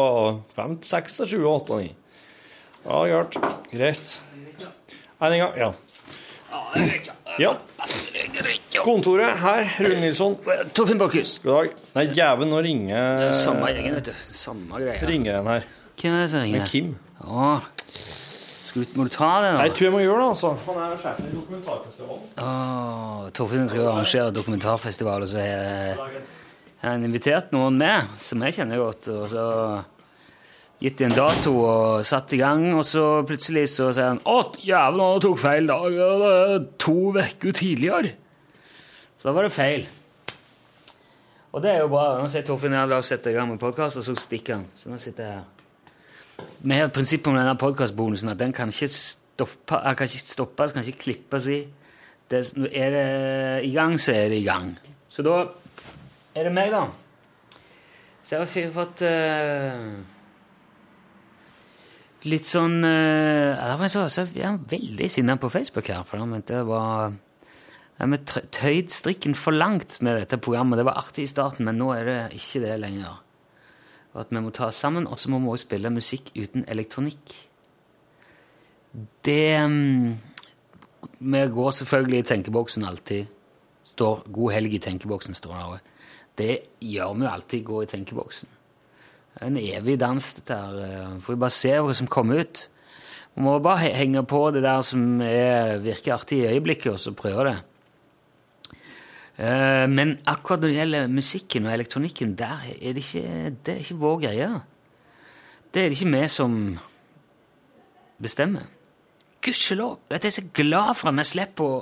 5, 6, 7, 8 og 9. Ja, klart. Greit. En gang. Ja. Ja. Kontoret her, Rune Nilsson. Torfinn Borchhus. God dag. Nei, jæven, nå ringer Samme gjengen, vet du. Samme greia. ringer en her. Hvem er det som ringer? Med Kim. Åh. Skal du, må du ta det, Nei, da? jeg tror jeg må gjøre det, altså. Han er sjefen i dokumentarfestivalen. Åh, Torfinn skal jo arrangere dokumentarfestival, og så har han invitert noen med, som jeg kjenner godt, og så gitt en dato og satt i gang, og så plutselig så sier han Å, jævla, jeg tok feil dag. Det er to uker tidligere. Så da var det feil. Og det er jo bra. Nå sier Torfinn ja, la oss sette i gang med podkast, og så stikker han. Så nå sitter jeg her. Vi har et prinsipp om denne podkastbonusen at den kan ikke stoppe, kan ikke stoppes, kan ikke klippes i. Det, er det i gang, så er det i gang. Så da er det meg, da. Så jeg har fått uh, litt sånn var jeg er veldig sinna på Facebook her, for han mente det var Vi tøyd strikken for langt med dette programmet. Det var artig i starten, men nå er det ikke det lenger. Og at vi må ta oss sammen, og så må vi også spille musikk uten elektronikk. Det mm, Vi går selvfølgelig i tenkeboksen alltid. Står 'God helg' i tenkeboksen, står det også. Det gjør vi jo alltid, gå i tenkeboksen. Det er en evig dans, dette her. Får vi bare se hva som kommer ut. Vi må bare henge på det der som er, virker artig i øyeblikket, og så prøve det. Eh, Men akkurat når det gjelder musikken og elektronikken, der er det ikke, det er ikke vår greie. Det er det ikke vi som bestemmer. Gudskjelov! Jeg er så glad for at vi slipper å,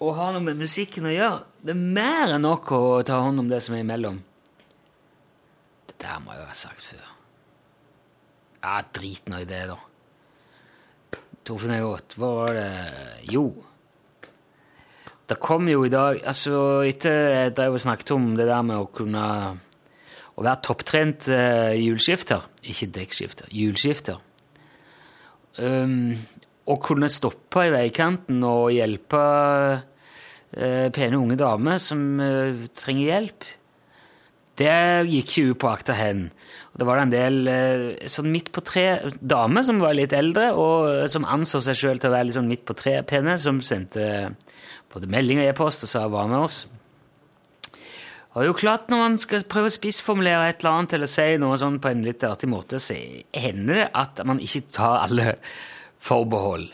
å ha noe med musikken å gjøre. Det er mer enn nok å ta hånd om det som er imellom. Det der må jo ha sagt før. Ja, drit nå i det, da. Torfinn Egot, hva var det Jo. Det kom jo i dag Altså, etter jeg drev og snakket om det der med å kunne Å være topptrent uh, hjulskifter Ikke dekkskifter, hjulskifter. Um, kunne stoppe i veikanten og hjelpe uh, pene unge damer som uh, trenger hjelp. Det gikk ikke upåakta hen. Og det var en del sånn midt på tre damer som var litt eldre, og som anså seg sjøl til å være litt sånn midt på tre pene, som sendte både melding og e-post og sa 'var med oss'. Og det er jo klart Når man skal prøve å spissformulere et eller annet eller si noe sånn på en litt artig måte, så hender det at man ikke tar alle forbehold.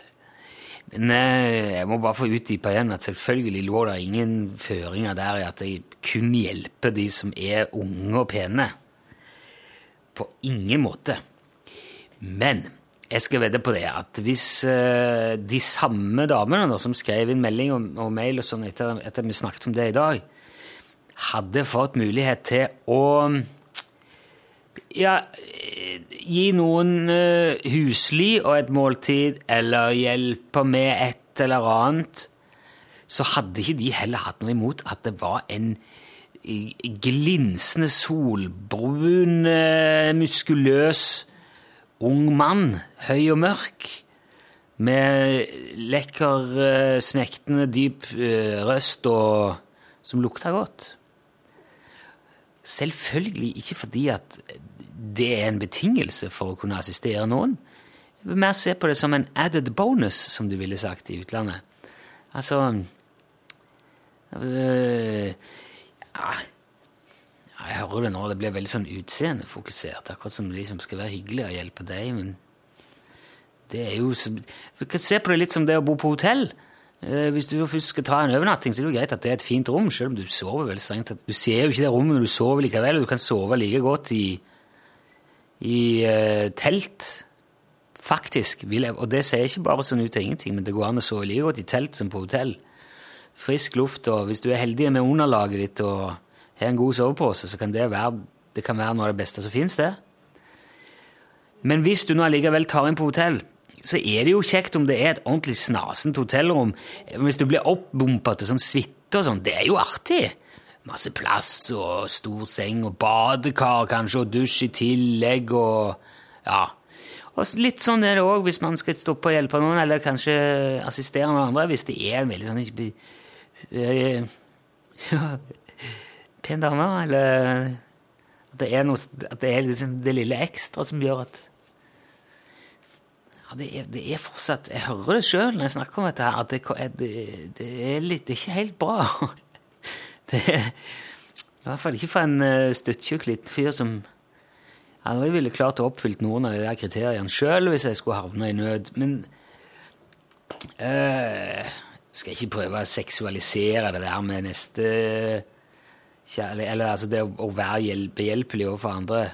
Men eh, jeg må bare få utdype igjen at selvfølgelig lå det ingen føringer der i at jeg kun hjelper de som er unge og pene. På ingen måte. Men jeg skal vedde på det at hvis uh, de samme damene da, som skrev inn melding og, og mail og sånn etter, at vi snakket om det i dag, hadde fått mulighet til å ja, gi noen uh, husly og et måltid, eller hjelpe med et eller annet, så hadde ikke de heller hatt noe imot at det var en eh, glinsende solbrun, uh, muskuløs ung mann, høy og mørk, med lekker, eh, smektende, dyp eh, røst og som lukta godt. Selvfølgelig ikke fordi at det er en betingelse for å kunne assistere noen. Jeg vil mer se på det som en added bonus, som du ville sagt i utlandet. Altså øh, ja, Jeg hører det nå, det blir veldig sånn utseendefokusert. Akkurat som det liksom skal være hyggelig å hjelpe deg, men det er jo så, Vi kan se på det litt som det å bo på hotell. Eh, Hvis du først skal ta en overnatting, så er det jo greit at det er et fint rom, selv om du sover vel strengt. Du ser jo ikke det rommet når du sover likevel, og du kan sove like godt i, i uh, telt. Faktisk. Jeg, og det sier ikke bare sånn ut av ingenting, men det går an å sove like godt i telt som på hotell. Frisk luft, og hvis du er heldig med underlaget ditt og har en god sovepose, så kan det være, det kan være noe av det beste som finnes, det. Men hvis du nå allikevel tar inn på hotell, så er det jo kjekt om det er et ordentlig snasent hotellrom. Hvis du blir oppbumpa til sånn suite og sånn, det er jo artig. Masse plass og stor seng og badekar kanskje, og dusj i tillegg og Ja. Og litt sånn er det òg hvis man skal stoppe og hjelpe noen, eller kanskje assistere noen andre, hvis det er en veldig sånn eh, *laughs* ja, pen dame, eller at det er, noe, at det er liksom det lille ekstra som gjør at ja, det, er, det er fortsatt Jeg hører det sjøl når jeg snakker om dette, her, at det, det, er litt, det er ikke helt bra. *laughs* Det er i hvert fall ikke for en støttjukk liten fyr som aldri ville klart å oppfylle noen av de der kriteriene sjøl hvis jeg skulle havne i nød. Men øh, skal jeg ikke prøve å seksualisere det der med neste kjærlighet Eller altså det å, være hjel- behjelpelig overfor andre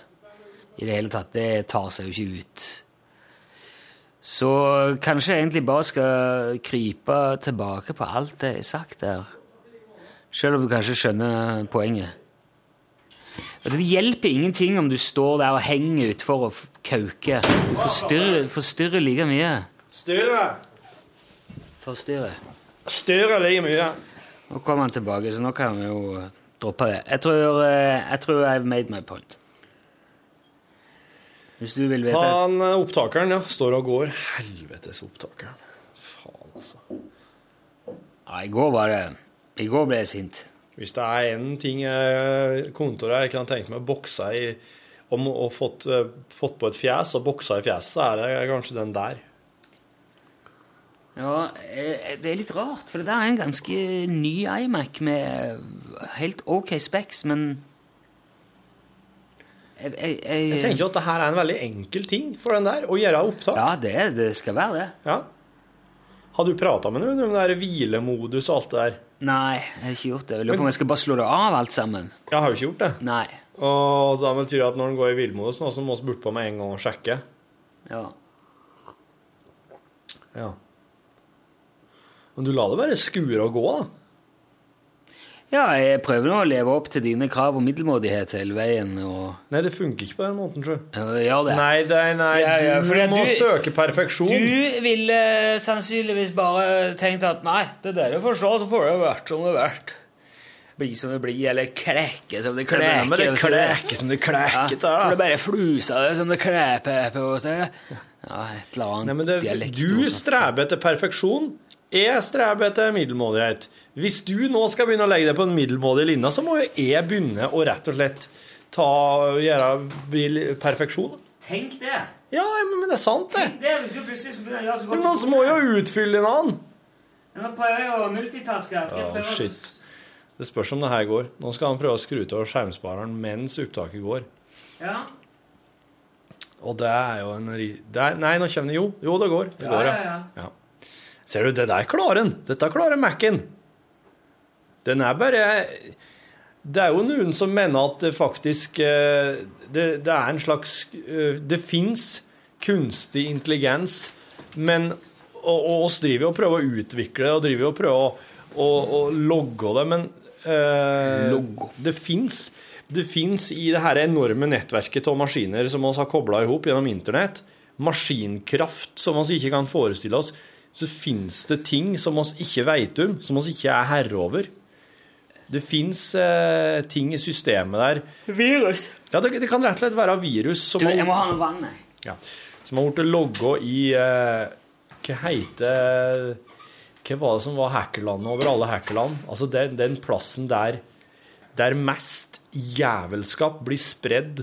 i det hele tatt, det tar seg jo ikke ut. Så kanskje jeg egentlig bare skal krype tilbake på alt det jeg har sagt der. Selv om du kanskje skjønner poenget. Det hjelper ingenting om du står der og henger utfor og kauker. Du forstyrrer, forstyrrer like mye. Styrer. Forstyrrer. Styrer like mye. Nå kommer han tilbake, så nå kan vi jo droppe det. Jeg tror, eh, jeg tror I've made my point. Hvis du vil vite. Han eh, opptakeren, ja, står og går. Helvetes opptakeren. Faen, altså. Ja, i går var det I går ble jeg sint. Hvis det er én ting kontoret her kan tenke meg å bokse i om å fått, eh, fått på et fjes og boksa i fjeset, så er det kanskje den der. Ja, eh, det er litt rart, for det der er en ganske ny iMac med helt OK specs, men jeg, jeg, jeg, Jeg tenker at det her er en veldig enkel ting for den der, å gjøre opptak. Ja, det, det skal være det. Ja. Har du prata med noen om det der hvilemodus og alt det der? Nei, jeg har ikke gjort det. Jeg lurer på om jeg skal bare slå det av alt sammen. Jeg har jo ikke gjort det. Nei. Og da betyr det at når den går i hvilemodus nå, så må vi bortpå med en gang og sjekke. Ja. Ja. Men du la det bare skure og gå, da. Ja, jeg prøver nå å leve opp til dine krav om middelmådighet hele veien, og Nei, det funker ikke på den måten, sjø. Ja, det gjør det. Nei, nei, nei. Ja, ja, du må du- søke perfeksjon. Du ville sannsynligvis bare tenkt at nei, det der er for så, så får det vært som det har vært. Bli som det blir, eller klekke som det Ja, det er og så klekke som det kleker, da. For det bare fluser det som det kleper på seg. Ja, et eller annet Nei, men det, dialekt. du streber etter perfeksjon. Jeg streber etter middelmådighet. Hvis du nå skal begynne å legge deg på en middelmådig linje, så må jo jeg begynne å rett og slett ta, gjøre perfeksjon. Tenk det. Ja, men, men det er sant, det. Tenk det hvis du plutselig skal begynne å gjøre så Men vi må jo utfylle en annen. Nå prøver jeg å multitaske. her. Skal jeg prøve å- shit. Det spørs om det her går. Nå skal han prøve å skru av skjermspareren mens opptaket går. Ja. Og det er jo en ri... Er, nei, nå kommer det Jo, jo, det går. Det Ja, går, ja, ja. Ser du, det der klarer den. Dette klarer Mac-en. Den er bare Det er jo noen som mener at det faktisk eh, Det, det er en slags eh, Det fins kunstig intelligens, men og, og oss driver og prøver å utvikle det og driver og prøver å, å, å logge det, men eh, det fins det fins i det her enorme nettverket av maskiner som vi har kobla i hop gjennom internett, maskinkraft som vi ikke kan forestille oss, så fins det ting som oss ikke vet om, som oss ikke er herre over. Det fins eh, ting i systemet der Virus. Ja, det, det kan rett og slett være virus som Du, jeg må ha noe vann, jeg. ja, som har blitt logga i eh, Hva heter Hva var det som var hackerlandet over alle hackerland? Altså den, den plassen der der mest jævelskap blir spredd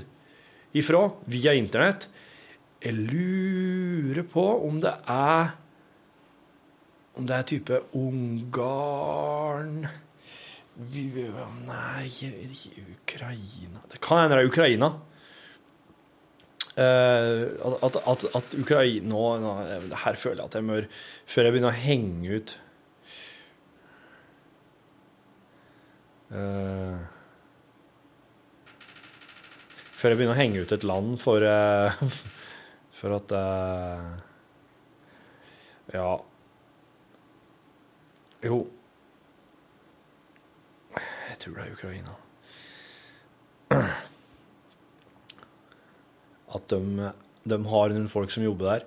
ifra via internett. Jeg lurer på om det er Om det er type Ungarn Nei, Ukraina. Det kan hende det er Ukraina. Uh, at, at, at Ukraina nå, nå, Her føler jeg at jeg må Før jeg begynner å henge ut. Uh, Før jeg begynner å henge ut et land for uh, *laughs* For at Ja Jo Jeg tror det er Ukraina. at de, de har noen folk som jobber der.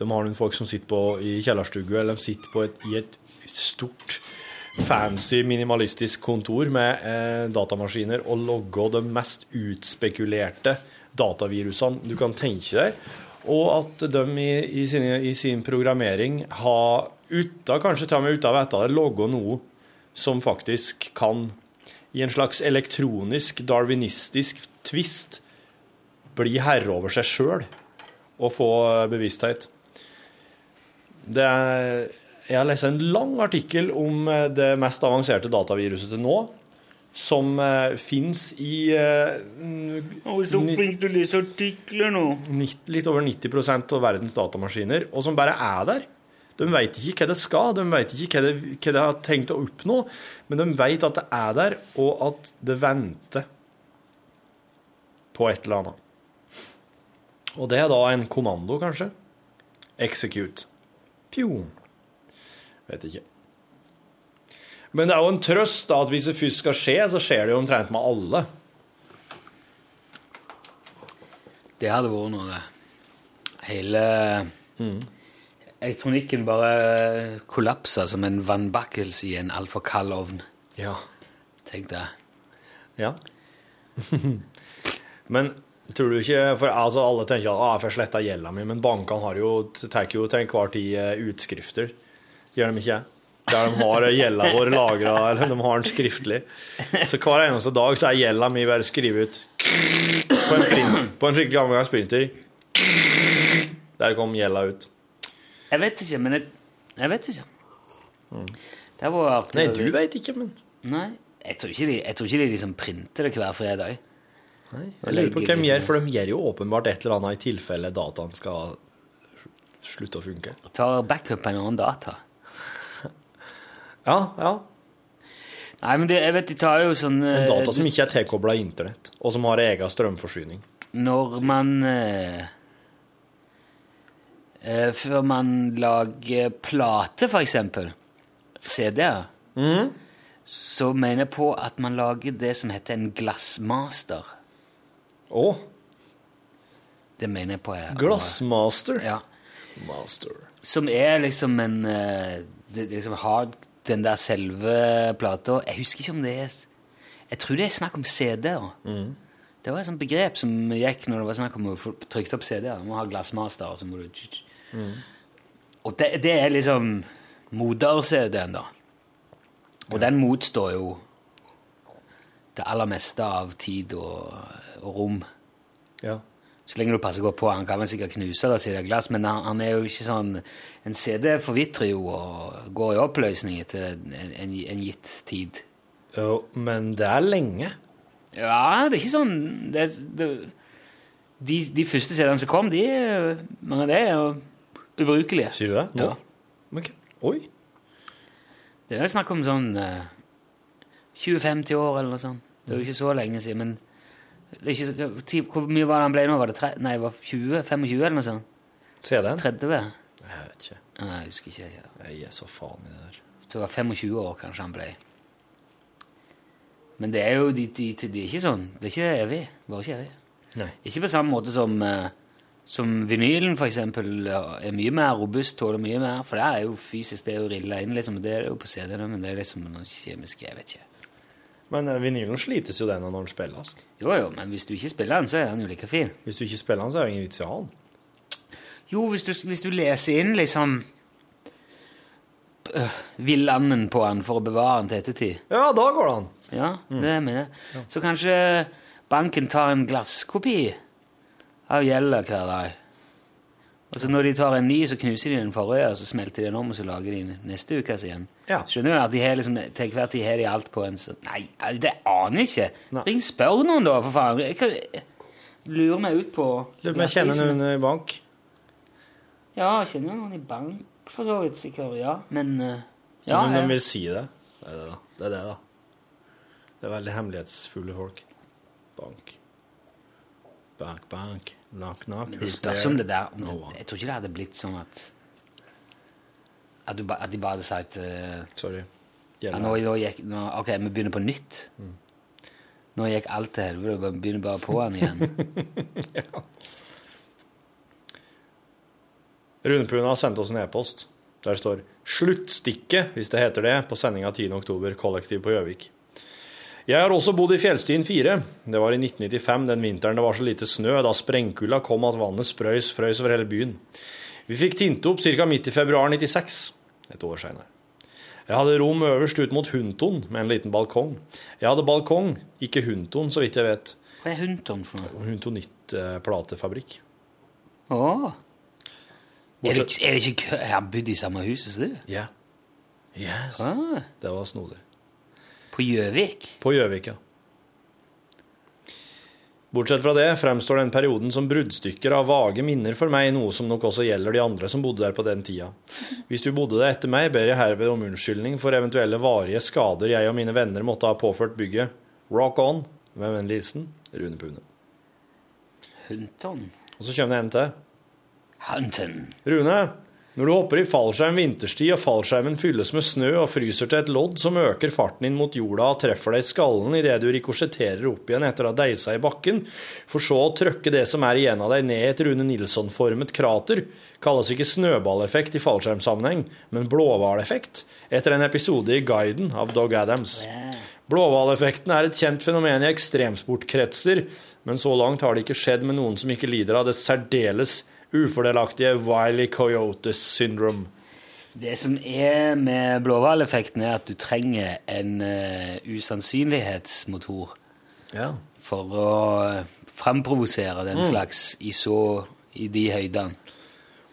De har noen folk som sitter på, i kjellerstugu, eller de sitter et, i et stort, fancy, minimalistisk kontor med eh, datamaskiner og logger de mest utspekulerte datavirusene du kan tenke deg. Og at de i, i, sin, i sin programmering har, uten, kanskje til og med uten å vite det, logga noe som faktisk kan, i en slags elektronisk, darwinistisk tvist, bli herre over seg sjøl og få bevissthet. Det er, jeg har lest en lang artikkel om det mest avanserte dataviruset til nå, som uh, fins i uh, så flink du leser artikler nå. litt over 90% av verdens datamaskiner, og som bare er der. De vet ikke hva det skal, de vet ikke hva det, hva det har tenkt å oppnå, men de vet at det er der, og at det venter på et eller annet. Og det er da en kommando, kanskje. Execute. Pjo. Vet ikke. Men det er jo en trøst da, at hvis det først skal skje, så skjer det jo omtrent med alle. Det hadde vært noe, det. Hele elektronikken bare kollapsa som en vannbakkelse i en altfor kald ovn. Ja. Tenk det. Ja. *laughs* Men Tror du ikke, for altså, Alle tenker at ah, jeg får sletta gjelda mi, men bankene har jo, tar jo til enhver tid eh, utskrifter. Gjør de ikke? Der de har gjelda vår lagra, eller de har den skriftlig. Så hver eneste dag så er gjelda mi bare skrevet ut på en, print, på en skikkelig gammeldags printer. Der kom gjelda ut. Jeg vet ikke, men jeg, jeg vet ikke. Det var artig. Nei, du vet ikke, men Nei, jeg tror ikke de, jeg tror ikke de liksom printer det hver fredag. Nei, Jeg lurer på hvem liksom- gjør, for de gjør jo åpenbart et eller annet i tilfelle dataen skal slutte å funke. Tar backup en annen data. Ja, ja. Nei, men det, jeg vet de tar jo sånn En eh, data som ikke er tilkobla internett, og som har egen strømforsyning. Når man eh, eh, Før man lager plate, for eksempel, CD-er, mm. så mener jeg på at man lager det som heter en glassmaster. Å? Det mener jeg på. Jeg. Glassmaster? Ja. Master. Som er liksom en eh, det, det liksom har den der selve plata Jeg husker ikke om det er Jeg tror det er snakk om CD-er. Mm. Det var et sånt begrep som gikk når det var snakk om å få trykt opp CD-er. Må ha glassmaster, og så må du mm. Og det, det er liksom moder-CD-en, da. Og den motstår jo det aller meste av tid og, og rom. Ja. Så lenge du passer godt på. Han kan vel sikkert knuse det siden glass, men han, han er jo ikke sånn En CD forvitrer jo og går i oppløsning etter en, en, en gitt tid. Jo, men det er lenge. Ja, det er ikke sånn det, det, de, de første CD-ene som kom, de, mange av det er jo ubrukelige. Sier du det? Nå? Ja. Men Oi. Det er snakk om sånn eh, 20-50 år eller noe sånt. Det er jo ikke så lenge siden, men ikke hvor mye var det han ble nå? Var det tre, nei, var 20-25 eller noe sånt? Ser den? 30? Jeg vet ikke. Nei, jeg husker ikke. Ja. Jeg er så faen i det der. Det var 25 år kanskje han ble. Men det er jo de, de, de er ikke sånn. Det er ikke evig. Bare ikke evig. Nei. Ikke på samme måte som, eh, som vinylen, for eksempel, er mye mer robust, tåler mye mer. For det er jo fysisk, det er jo rilla inn, liksom. Det er jo på CD-ene, men det er liksom noe kjemisk, jeg vet ikke. Men eh, vinylen slites jo den når den spilles. Jo, jo, men hvis du ikke spiller den, så er den jo like fin. Hvis du ikke spiller den, så er det ingen vits i å ha den. Jo, hvis du, hvis du leser inn liksom øh, villanden på den for å bevare den til ettertid. Ja, da går det an. Ja, det mener jeg. Så kanskje banken tar en glasskopi av gjelda hver dag. Og så når de tar en ny, så knuser de den forrige, og så smelter de den om, og så lager de neste ukes igjen. Ja. Skjønner du at de har liksom, til hver tid har de alt på en så Nei, det aner jeg ikke. Ring spør noen, da, for faen. Jeg kan jeg lurer meg ut på Lurer på om jeg kjenner noen i bank. Ja, jeg kjenner noen i bank, for så vidt, sikkert. Ja, men eh, ja, Men de vil si det. Det er det, da. Det er det, da. Det er veldig hemmelighetsfulle folk. Bank. Bank, bank. Knock, knock. Det spørs om det der om det, Jeg tror ikke det hadde blitt sånn at At, du, at de bare hadde sagt uh, Sorry. Ja, nå, nå gikk, nå, OK, vi begynner på nytt. Nå gikk alt til helvete. Vi begynner bare på den igjen. *laughs* Runepuen har sendt oss en e-post. Der står 'Sluttstikket', hvis det heter det, på sendinga 10.10, kollektiv på Gjøvik. Jeg har også bodd i Fjellstien 4. Det var i 1995, den vinteren det var så lite snø, da sprengkulda kom at vannet sprøys, frøys over hele byen. Vi fikk tint opp ca. midt i februar 96, et år seinere. Jeg hadde rom øverst ut mot Hunton med en liten balkong. Jeg hadde balkong, ikke Hunton, så vidt jeg vet. Hva er Hunton for noe? Huntonitt-platefabrikk. Å. Er det, er det ikke Jeg har bodd i samme hus som du? Ja. Yes. Ah, Det var snodig. På Gjøvik? På Gjøvik, ja. Bortsett fra det fremstår den perioden som bruddstykker av vage minner for meg, noe som nok også gjelder de andre som bodde der på den tida. Hvis du bodde der etter meg, ber jeg herved om unnskyldning for eventuelle varige skader jeg og mine venner måtte ha påført bygget. Rock on! Med vennlig hilsen Rune Pune. Hunton? Og så kommer det en til. Hunton. Rune, Når du hopper i fallskjerm vinterstid, og fallskjermen fylles med snø og fryser til et lodd som øker farten inn mot jorda og treffer deg i skallen idet du rikosjetterer opp igjen etter å ha deisa i bakken, for så å trøkke det som er igjen av deg ned i et Rune Nilsson-formet krater, kalles ikke snøballeffekt i fallskjermsammenheng, men blåhvaleffekt, etter en episode i Guiden av Dog Adams. Blåhvaleffekten er et kjent fenomen i ekstremsportkretser, men så langt har det ikke skjedd med noen som ikke lider av det særdeles ufordelaktige Wiley Coyotes syndrome. Det som er med blåhvaleffekten, er at du trenger en uh, usannsynlighetsmotor Ja. for å framprovosere den Mm. slags i så i de høydene.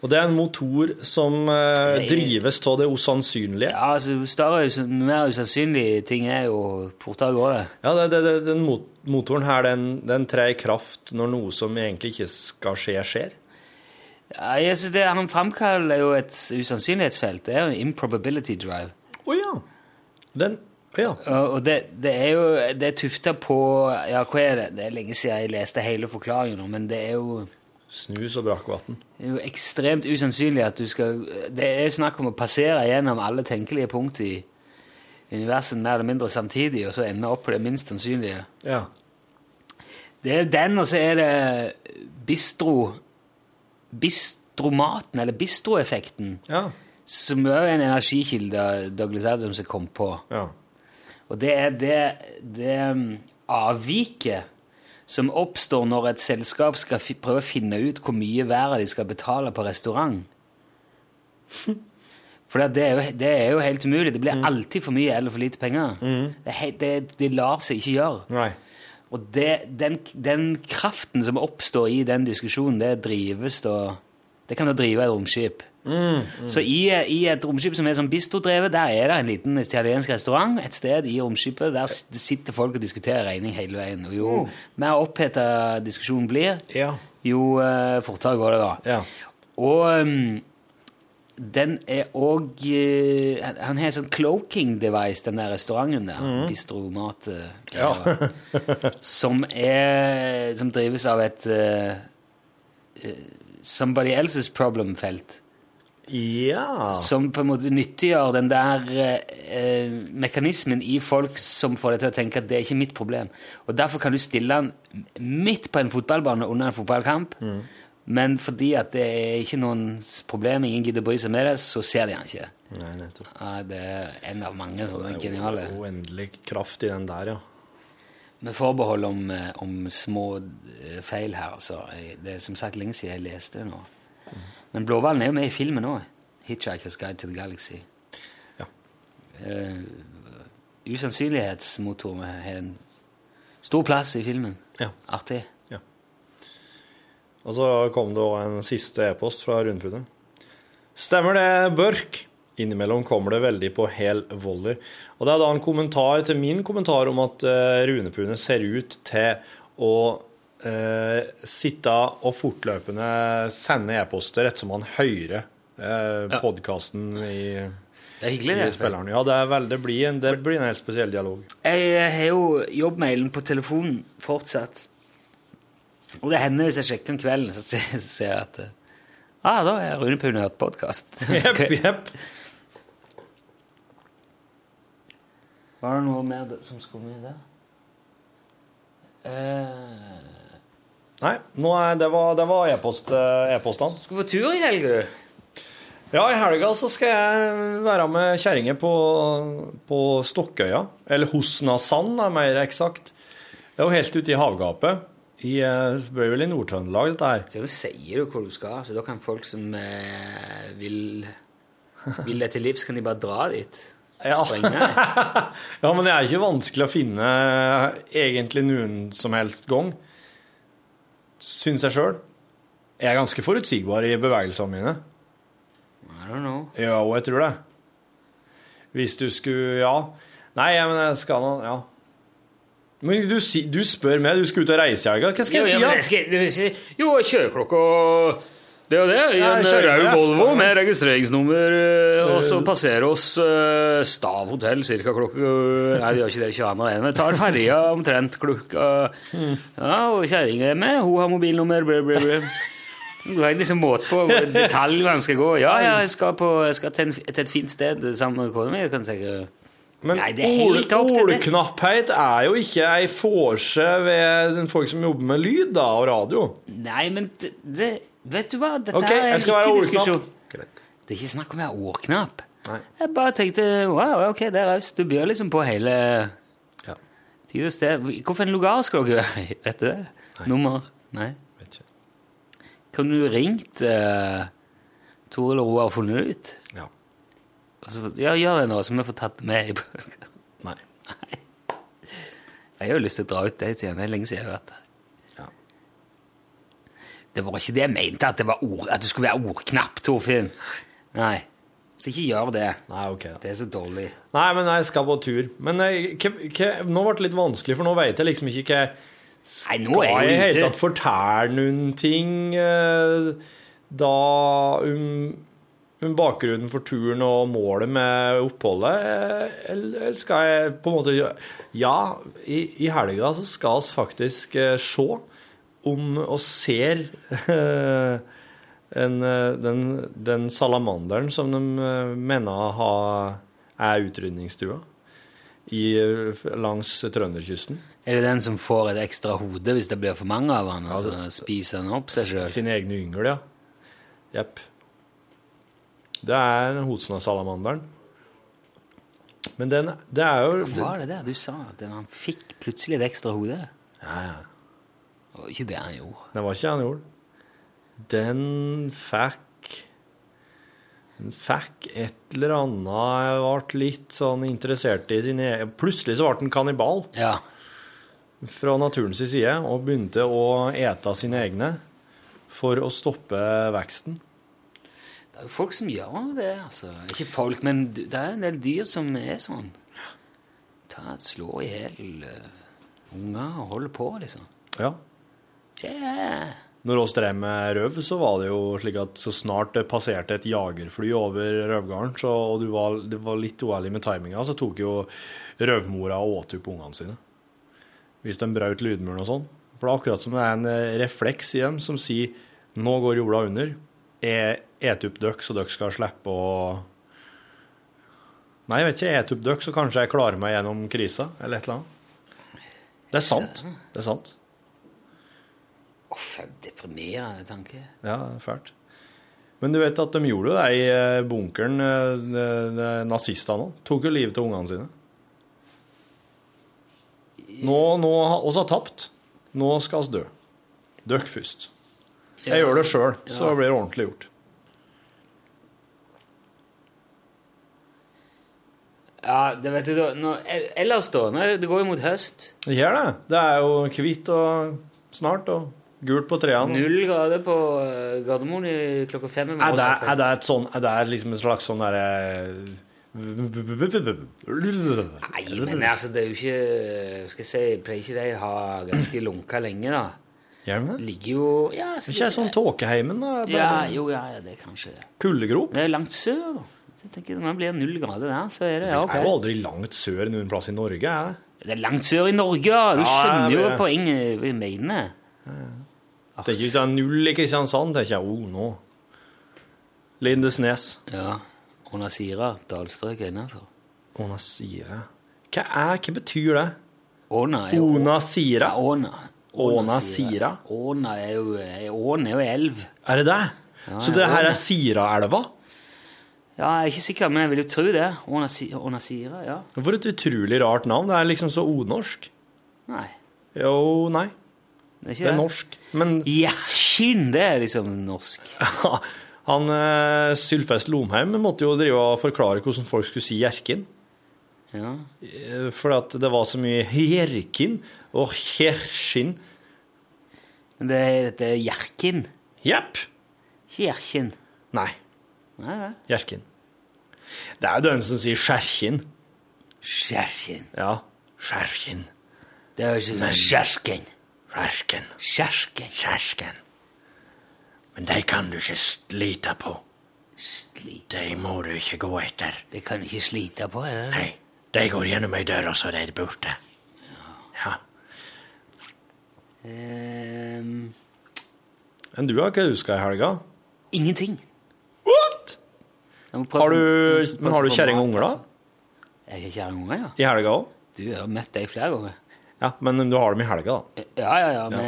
Og det er en motor som uh, drives av det usannsynlige. Ja, altså, større, mer usannsynlige ting er, jo fortere går det. Ja, det, det, det, den mot, motoren her, den, den trer i kraft når noe som egentlig ikke skal skje, skjer. Ja, jeg synes det, han framkaller jo et usannsynlighetsfelt. Det er jo en improbability drive. Å ja. Den Ja. Og og det, det er jo det er tufta på Ja, hva er det? Det er lenge siden jeg leste hele forklaringen, men det er jo Snus og brakkvann. Det er jo ekstremt usannsynlig at du skal Det er snakk om å passere gjennom alle tenkelige punkt i universet mer eller mindre samtidig, og så ende opp på det minst sannsynlige. Ja. Det er den, og så er det bistro Bistromaten, eller bistroeffekten, Ja. som jo er en energikilde Douglas Adams har kommet på. Ja. Og det er det, det um, avviket som oppstår når et selskap skal prøve å finne ut hvor mye hver de skal betale på restaurant. *laughs* For det er, jo, det er jo helt umulig. Det blir alltid for mye eller for lite penger. Det, er helt, det, det lar seg ikke gjøre. Nei. Og det, den, den kraften som oppstår i den diskusjonen, det drives da Det kan da drive et romskip. Så i, i et romskip som er sånn bistrodrevet, der er det en liten italiensk restaurant et sted i romskipet. Der sitter folk og diskuterer regning hele veien. Og jo mer oppheta diskusjonen blir, Ja. jo uh, fortere går det da. Ja. Og um, den er òg Han han har en sånn cloaking device, den der restauranten der. Bistro-mat. eh, Ja. som er Som drives av et eh, eh, Somebody else's problem-felt. ja. Som på en måte nyttiggjør den der eh, mekanismen i folk som får deg til å tenke at det er ikke mitt problem. Og Derfor kan du stille den midt på en fotballbane under en fotballkamp, men fordi at det er ikke noens problem, ingen gidder bry seg med det, så ser de han ikke. Nei, nettopp. Ja, det er en av mange sånne geniale. Uendelig kraft i den der, ja. Med forbehold om, eh, om små eh, feil her, altså. Det er som sagt lenge siden jeg leste det nå. Men Blåhvalen er jo med i filmen òg. 'Hitchhiker's Guide to the Galaxy'. Ja. Uh, usannsynlighetsmotoren har en stor plass i filmen. Ja. Artig. Og så kom det også en siste e-post fra Rundpune. Stemmer det, Børk? Innimellom kommer det veldig på hel volley. Og det er da en kommentar til min kommentar om at uh, Runepune ser ut til å eh, sitte og fortløpende sende e-poster ettersom han hører uh, Ja. podkasten i, Det er hyggelig, i det. spilleren. Ja, det, er veldig, det, blir en, det blir en helt spesiell dialog. Jeg har jo jobbmailen på telefonen fortsatt. Og det hender hvis jeg sjekker om kvelden, så ser jeg at eh, ah, da har Rune Pune hørt podkast. Jepp, *laughs* jepp. Var det noe mer som skulle med der? Eh, Nei, nå er, det var, det var e-post, eh, e-postene. skal på tur i helga, du? Ja, i helga så skal jeg være med kjerringa på, på Stokkøya. Eller Hosnasand, er mer eksakt. Det er jo helt ute i havgapet. I, eh, det blir vel i Nord-Trøndelag, dette her. Så sier du hvor du skal, så da kan folk som eh, vil, *laughs* vil det til livs, kan de bare dra dit. Ja. Sprenge. *laughs* Ja, men det er ikke vanskelig å finne eh, egentlig noen som helst gang. Syns jeg sjøl. Jeg er ganske forutsigbar i bevegelsene mine. I don't know. Ja, og jeg tror det. Hvis du skulle Ja. Nei, men jeg skal nå Ja. Men du, du spør meg, du skal ut og reise i helga. Hva skal jeg jo, si, ja, men da? jeg skal, jo, kjøreklokka Det og det. I en kjører rød Volvo med registreringsnummer. eh, Og så passerer oss eh, Stav hotell ca. klokka Nei, det gjør ikke det 21.01. Vi tar ferja omtrent klokka Mm. Ja, og kjerringa er med. Hun har mobilnummer. Bli, bli, bli. Du har liksom måte på hvor detaljene skal gå. Ja, ja, jeg skal, på, jeg skal til, et fint sted sammen med kona mi. kan jeg si. Men Nei, ordknapphet er jo ikke ei forse ved den folk som jobber med lyd da, og radio. Nei, men det, det Vet du hva? Dette okay, er jeg skal være ordknapp. Greit. Det er ikke snakk om å være ordknapp. Nei. Jeg bare tenkte wow, ok, det er raust. Du byr liksom på hele Ja. tid og sted. Hvilken lugar skal dere være i? Vet du det? Nummer? Nei? Vet ikke. Kan du ringt uh, Tor eller Roar og funnet det ut? Ja. Og så, ja, gjør det nå, så vi får tatt det med. i- *laughs* Nei. Jeg har jo lyst til å dra ut det igjen. Det er lenge siden jeg har vært der. Ja. Det var ikke det jeg mente, at, det var ord, at du skulle være ordknapp, Torfinn. Nei. Så ikke gjør det. Nei, ok. Det er så dårlig. Nei, men jeg skal på tur. Men jeg, hva- hva- nå ble det litt vanskelig, for nå vet jeg liksom ikke hva Nei, nå er Skal jeg jeg i det hele tatt fortelle noen ting eh, da om, om bakgrunnen for turen og målet med oppholdet? eh, Eller, skal jeg på en måte Ja, i, i helga så skal vi faktisk eh, se om og ser *laughs* en, eh, den, den salamanderen som de mener har, er utrydningstrua eh, langs trønderkysten. Er det den som får et ekstra hode hvis det blir for mange av han, og så spiser han opp seg sjøl? Sine egne yngel, ja. Jepp. Det er Hotsna-salamanderen. Men den, det er jo Hva var det der du sa? At han fikk plutselig et ekstra hode? Ja, ja. Det var ikke det han gjorde. Det var ikke det han gjorde. Den fikk Den fikk et eller annet Jeg ble litt sånn interessert i sin egen Plutselig så ble han kannibal Ja. fra naturens side og begynte å ete sine egne for å stoppe veksten. Det er jo folk som gjør det, altså. Ikke folk, men det er en del dyr som er sånn. Ta et Slå i hjel uh, unger og holde på, liksom. Ja. Yeah. Når oss drev med røv, så var det jo slik at så snart det passerte et jagerfly over røvgarden, så, og du var, det var litt uærlig med timinga, så tok jo røvmora og åt opp ungene sine. Hvis de brøt lydmuren og sånn. For det er akkurat som det er en eh, refleks i dem som sier 'nå går jorda under', jeg et opp dere, så dere skal slippe å Nei, jeg vet ikke. Et opp dere, så kanskje jeg klarer meg gjennom krisa, eller et eller annet. Det er sant. Det er sant. Uff, en deprimerende tanke. Ja, fælt. Men du vet at de gjorde det i eh, bunkeren, eh, de- de nazistene òg. Tok jo livet til ungene sine. Nå, nå oss har tapt. Nå skal vi dø. Døkk først. Jeg gjør det sjøl, så blir det ordentlig gjort. Ja, det vet du da. Nå, ellers da, det går jo mot høst. Det gjør det. Det er jo hvitt og snart, og gult på trærne. Null grader på eh, Gardermoen i klokka fem Er det, er det et sånn Er det liksom et slags sånn derre Nei, men altså, det er jo ikke Skal jeg si, Pleier ikke de å ha ganske lunka lenge, da? Gjør de det? Ligger jo ja, Det er ikke sånn Tåkeheimen, da? Ja, jo, ja, det er kanskje det. Kuldegrop? Det er langt sør. Jeg tenker Når det blir null grader der, så er det ja, Det er jo aldri langt sør noen plass i Norge, er det? Det er langt sør i Norge, ja. Du Ja, skjønner jo jeg poenget vi mener. Det er ikke sånn null i Kristiansand, tenker jeg. Oh, nå. Lindesnes. Ja. Onasira, dalstrøk innenfor. Onasira. Hva er, hva betyr det? Åna er jo Onasira? Ja, Åna. Ånasira? Åna er jo eh, Ån er jo elv. Er det det? Ja, Så det her er Siraelva? Ja, jeg er ikke sikker, men jeg vil jo tro det. Onasira, ja. For et utrolig rart navn. Det er liksom så onorsk. Nei. Jo, nei. Det er Det er norsk. Men Gjerskinn, det er liksom norsk. *laughs* han eh, Sylfest Lomheim måtte jo drive og forklare hvordan folk skulle si Hjerkinn. Ja. Eh, For at det var så mye Hjerkinn og Kjerskin. Men det, heter det er Hjerkinn. Jepp. Ikke Gjerkinn. Nei. Nei, nei. Hjerkinn. Det er jo den som sier Skjerkinn. Skjerkinn. Ja. Skjerkinn. Det er jo ikke sånn Skjerken. Skjerken. Skjersken. Skjersken. Men de kan du ikke slite på. Slite. De må du ikke gå etter. Det kan du ikke slite på, Eller? det? Nei. De går gjennom ei dør, og så er de borte. Ja. ja. Um... Men du, har hva du skal i helga? Ingenting. What?! Jeg må prøve Har du, men har du kjerring og unger, da? Jeg har kjerring og unger, ja. I helga òg? Du jeg har møtt deg flere ganger. Ja, men du har dem i helga, da. Ja, ja, ja. Men,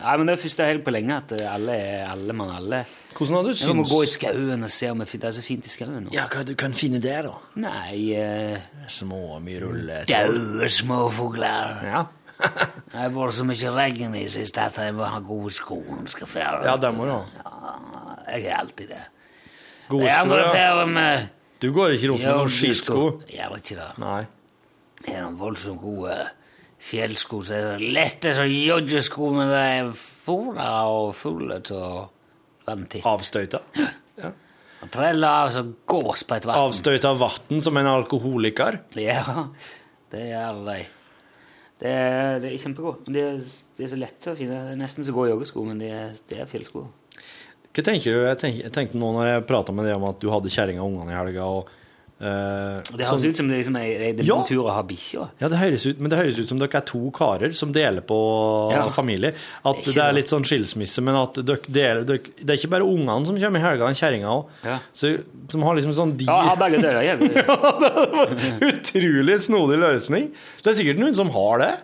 nei, men det er første helg på lenge at alle er alle mann alle. Hvordan har du Jeg må gå i skauen og se om det er så fint i skauen. Ja, hva du kan finne der, da? Nei uh, Små myruller Daue småfugler. Ja. *laughs* Det har vært så mye regn i siste at jeg må ha gode sko når jeg skal ferde. ja, det må du ha. Jeg er alltid det. Gode sko, andre ja. med Du går ikke rundt med noen skisko? Jeg gjør ikke det. Nei. Det er noen voldsomt gode fjellsko. Så er lette som joggesko, men det er fôra og fulle av vanntett. Avstøyta? Ja. Preller av som gås på et vann. Avstøyta vann som en alkoholiker? Ja, det gjør de. Det er, det er kjempegodt. Men De er, de er så lette og fine. Det er nesten så gode joggesko, men det er, de er fjellsko. Hva tenker du? Jeg, tenk, jeg tenkte nå når jeg prata med deg om at du hadde kjerringa og ungene i helga og Uh, Det høres sånn- ut som det liksom er, er det Ja. tur å ha bikkja. Ja, det høres ut, men det høres ut som dere er to karer som deler på Ja. familie. At Det er det er litt sånn skilsmisse, men at dere deler dere, Det er ikke bare ungene som kommer i helga, den kjerringa òg. Ja. Som har liksom sånn de Ja, begge deler. Ja, *laughs* det var Utrolig snodig løsning. Det er sikkert noen som har det.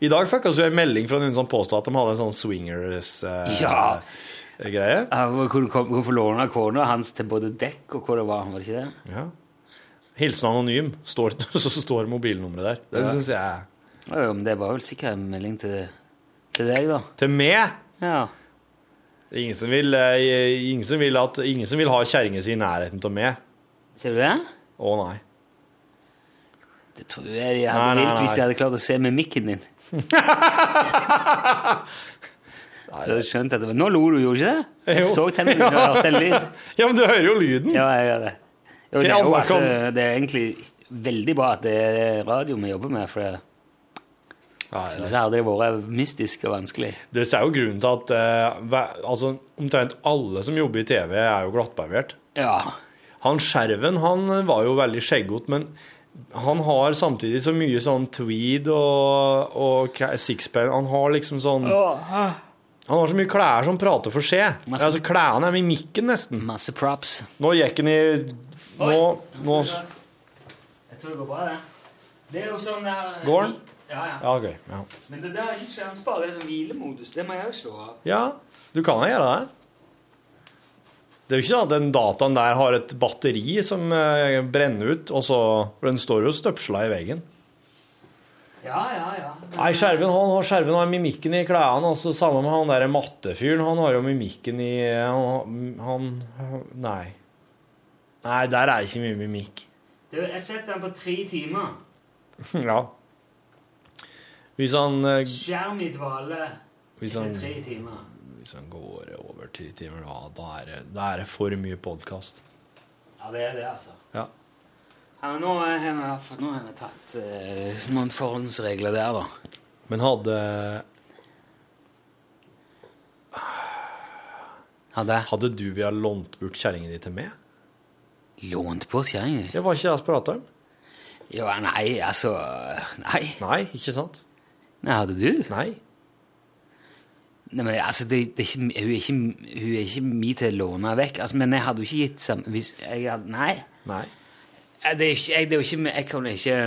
I dag fikk vi en melding fra noen som påstod at de hadde en sånn swingers... Uh. Ja, hvor- hvor- hvor- Hvorfor låna kona hans til både dekk og hvor det var? Var det ikke det? Ja. Hilsen anonym, står, så står mobilnummeret der. Det Ja. syns jeg Ja, men det var vel sikkert en melding til, til deg, da. Til meg? Ja. Det Ingen som vil, eh, ingen som vil, at, ingen som vil ha kjerringa si i nærheten av meg. Ser du det? Å nei. Det tror jeg de Nei, hadde nei, vilt hvis jeg de hadde klart å se med mikken din. *laughs* Du hadde skjønt at det var Nå lo du, jo ikke det? Jeg Jo. så tennene dine og hørte en lyd. *laughs* Ja, men du hører jo lyden. Ja, jeg gjør det. Jo, det, er jo, altså, det er egentlig veldig bra at det er radio vi jobber med, for det, ellers hadde det vært mystisk og vanskelig. Det er jo grunnen til at eh, altså, omtrent alle som jobber i TV, er jo glattbarbert. Ja. Han Skjerven han var jo veldig skjeggete, men han har samtidig så mye sånn tweed og, og sixpence. Han har liksom sånn Han har så mye klær som prater for seg. Masse- Altså, klærne er mimikken, nesten. Masse props. Nå gikk han i Nå, nå Jeg tror det går bra, det. Det er jo sånn der Går den? Ja, ja. Ja, OK. Ja. Men det der er ikke skjermspar, det er sånn hvilemodus. Det må jeg jo slå av. ja, du kan jo gjøre det. Det er jo ikke sånn at den dataen der har et batteri som eh, brenner ut, og så For den står jo støpsla i veggen. Ja, ja, ja. Nei, Skjerven han har, skjerven har mimikken i klærne. Altså, sammen med han der mattefyren. Han har jo mimikken i Han, han Nei. Nei, der er ikke mye mimikk. Du, jeg setter den på tre timer. *laughs* ja. Hvis han eh, Skjerm i dvale etter tre timer. hvis han går over tre timer, da, da, er det, da er det for mye podkast. Ja, det er det, altså. Ja. Ja, nå har vi, nå har vi tatt uh, noen forhåndsregler der, da. Men hadde Hadde Hadde du via lånt bort kjerringa di til meg? Lånt bort kjerringa? Det var ikke det vi prata om? Jo, nei, altså Nei. Nei, ikke sant? Nei, hadde du? Nei. Nei, men altså, det, det er ikke, hun, er ikke, hun er ikke min til å låne vekk. Altså, men jeg hadde jo ikke gitt sammen... Hvis jeg hadde Nei. Nei. Eh, Det er, ikke, jeg, det er jo ikke Jeg kan ikke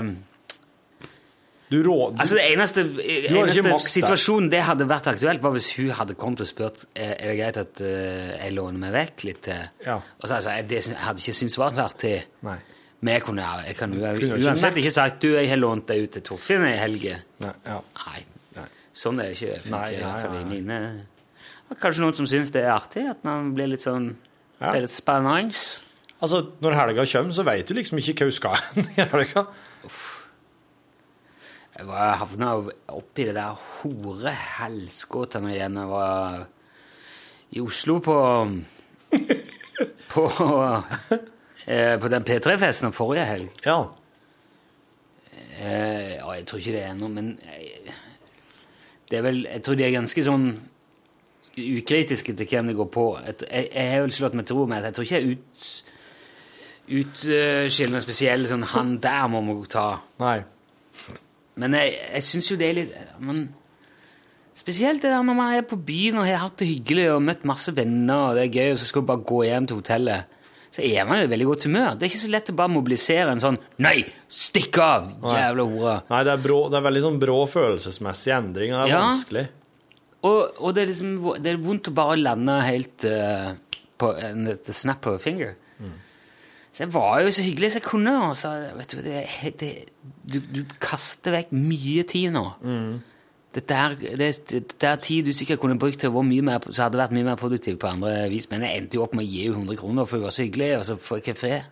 Du rå... Du, Altså Det eneste, eneste situasjonen det hadde vært aktuelt, var hvis hun hadde kommet og spurt er er det greit at eh, jeg låner meg vekk litt Ja. Og så altså, jeg, det hadde ikke syntes var til Nei. Men jeg kunne, jeg kan ikke uansett nekt- ikke sagt du, jeg har lånt deg ut til Torfinn i helge. Nei, ja. Nei. Sånn er det ikke. Nei, mine Kanskje noen som syns det er artig, at man blir litt sånn. Det er litt spennende. Altså, når helga kommer, så veit du liksom ikke hva du skal hen *laughs* i helga. Jeg var- havna oppi det der horehelskotene igjen. Jeg var i Oslo på På, eh, på den P3-festen forrige helg. Ja. Eh, ja, jeg tror ikke det er ennå, men jeg, det er vel, jeg tror de er ganske sånn ukritiske til hvem det går på. Jeg, jeg, jeg har vel slått meg til ro med at jeg tror ikke jeg ut, utskiller noe spesielt sånn Han der må vi ta. Nei. Men jeg, jeg syns jo det er litt men Spesielt det der når man er på byen og har hatt det hyggelig og møtt masse venner, og det er gøy, og så skal du bare gå hjem til hotellet. Så er man jo i veldig godt humør. Det er ikke så lett å bare mobilisere en sånn Nei, stikk av, jævla hore! Nei, det er, brå, det er veldig sånn brå følelsesmessig endring, det er Ja. vanskelig. Og, og det, er liksom, det er vondt å bare lande helt uh, på en snap of a finger. Så jeg var jo så hyggelig som jeg kunne. Og så, vet du, det, det, du, du kaster vekk mye tid nå. Dette er, det, det er tid du sikkert kunne brukt til å være mye mer, så hadde vært mye mer produktiv på andre vis, men jeg endte jo opp med å gi henne 100 kroner, for hun var så hyggelig, og så får jeg ikke fred.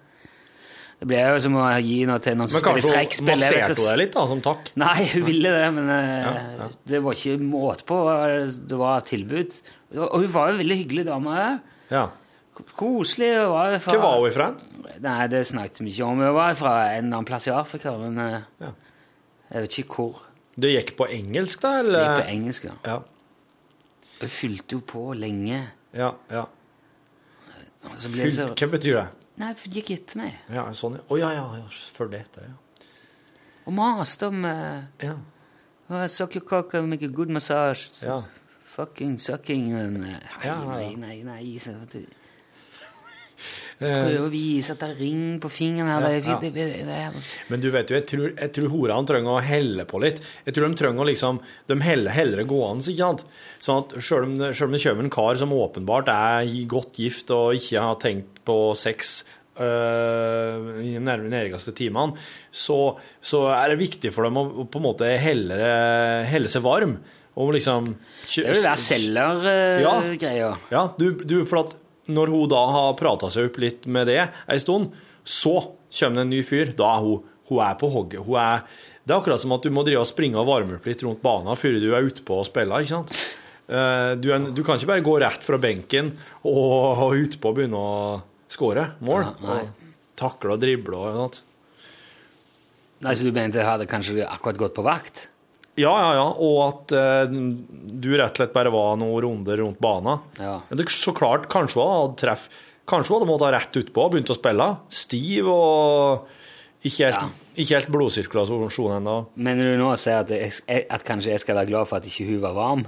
Det ble jo som å gi noe til noen som Men kanskje hun trekkspill. masserte deg litt, da, som takk? Nei, hun ville det, men eh, Ja, ja. det var ikke måte på. Det var tilbud. Og hun var jo en veldig hyggelig dame òg. Ja. Koselig. Hun var fra, Hvor var hun ifra? Nei, det snakket vi ikke om. Hun var fra en eller annen plass i Afrika, men eh, Ja. jeg vet ikke hvor. Det gikk på engelsk, da? Det gikk på engelsk, ja. Ja. Hun fylte jo på lenge. Ja, ja. Og så. Hva betyr det? Nei, de gikk etter meg. Ja, sånn. Å ja, ja, ja. Følg det etter, ja. Og maste om uh, Ja. Suck your cock and make a good massage. Ja. Fucking sucking and, uh, Nei, Ja, ja. nei, nei, nei. Så, vet du. Eh, Prøve å vise at det er ring på fingeren her. Ja, det, det, det, Men du vet jo, jeg tror, jeg tror horene trenger å helle på litt. Jeg tror de trenger å liksom De heller heller gående, ikke sant? Sånn at selv om, selv om det kommer en kar som åpenbart er godt gift og ikke har tenkt på sex øh, i de nærmeste timene, så, så er det viktig for dem å, å på en måte helle, helle seg varm. Og liksom det er jo det der selgergreia. ja. ja, du, du, for at når hun da har prata seg opp litt med det ei stund, så kommer det en ny fyr. Da er hun, hun er på hogget. Hun er, det er akkurat som at du må drive og springe og varme opp litt rundt banen før du er utpå og spiller. ikke sant? Eh, Du, er, du kan ikke bare gå rett fra benken og, og utpå og begynne å skåre mål. Ja, og takle og drible og noe. Nei, så du mente jeg hadde kanskje akkurat gått på vakt? Ja, ja, ja. Og at eh, du rett og slett bare var noen runder rundt banen. Ja. Men det, så klart, kanskje hun hadde treff Kanskje hun hadde måttet rett utpå og begynt å spille. Stiv og ikke helt, ikke helt blodsirkulasjon ennå. Mener du nå å si at, at kanskje jeg skal være glad for at ikke hun var varm?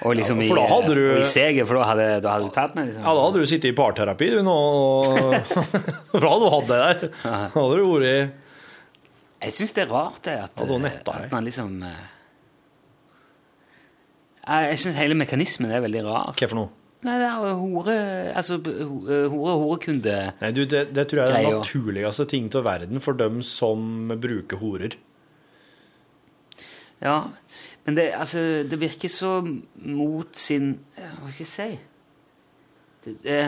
Og liksom Ja, for da hadde du- i seget, for da hadde, da hadde du tatt meg, liksom? Ja, da hadde du sittet i parterapi, du nå. *laughs* hadde du hatt det der. Da hadde du vært Jeg syns det er rart, det. At, da at man liksom eh, Jeg, syns hele mekanismen er veldig rar. Hva for noe? Nei, det er hore Altså hore- hore- horekunde Nei, du, det, det tror jeg er den naturligste ting til verden for dem som bruker horer. Ja, men det, altså, det virker så mot sin Hva skal jeg si Det, det,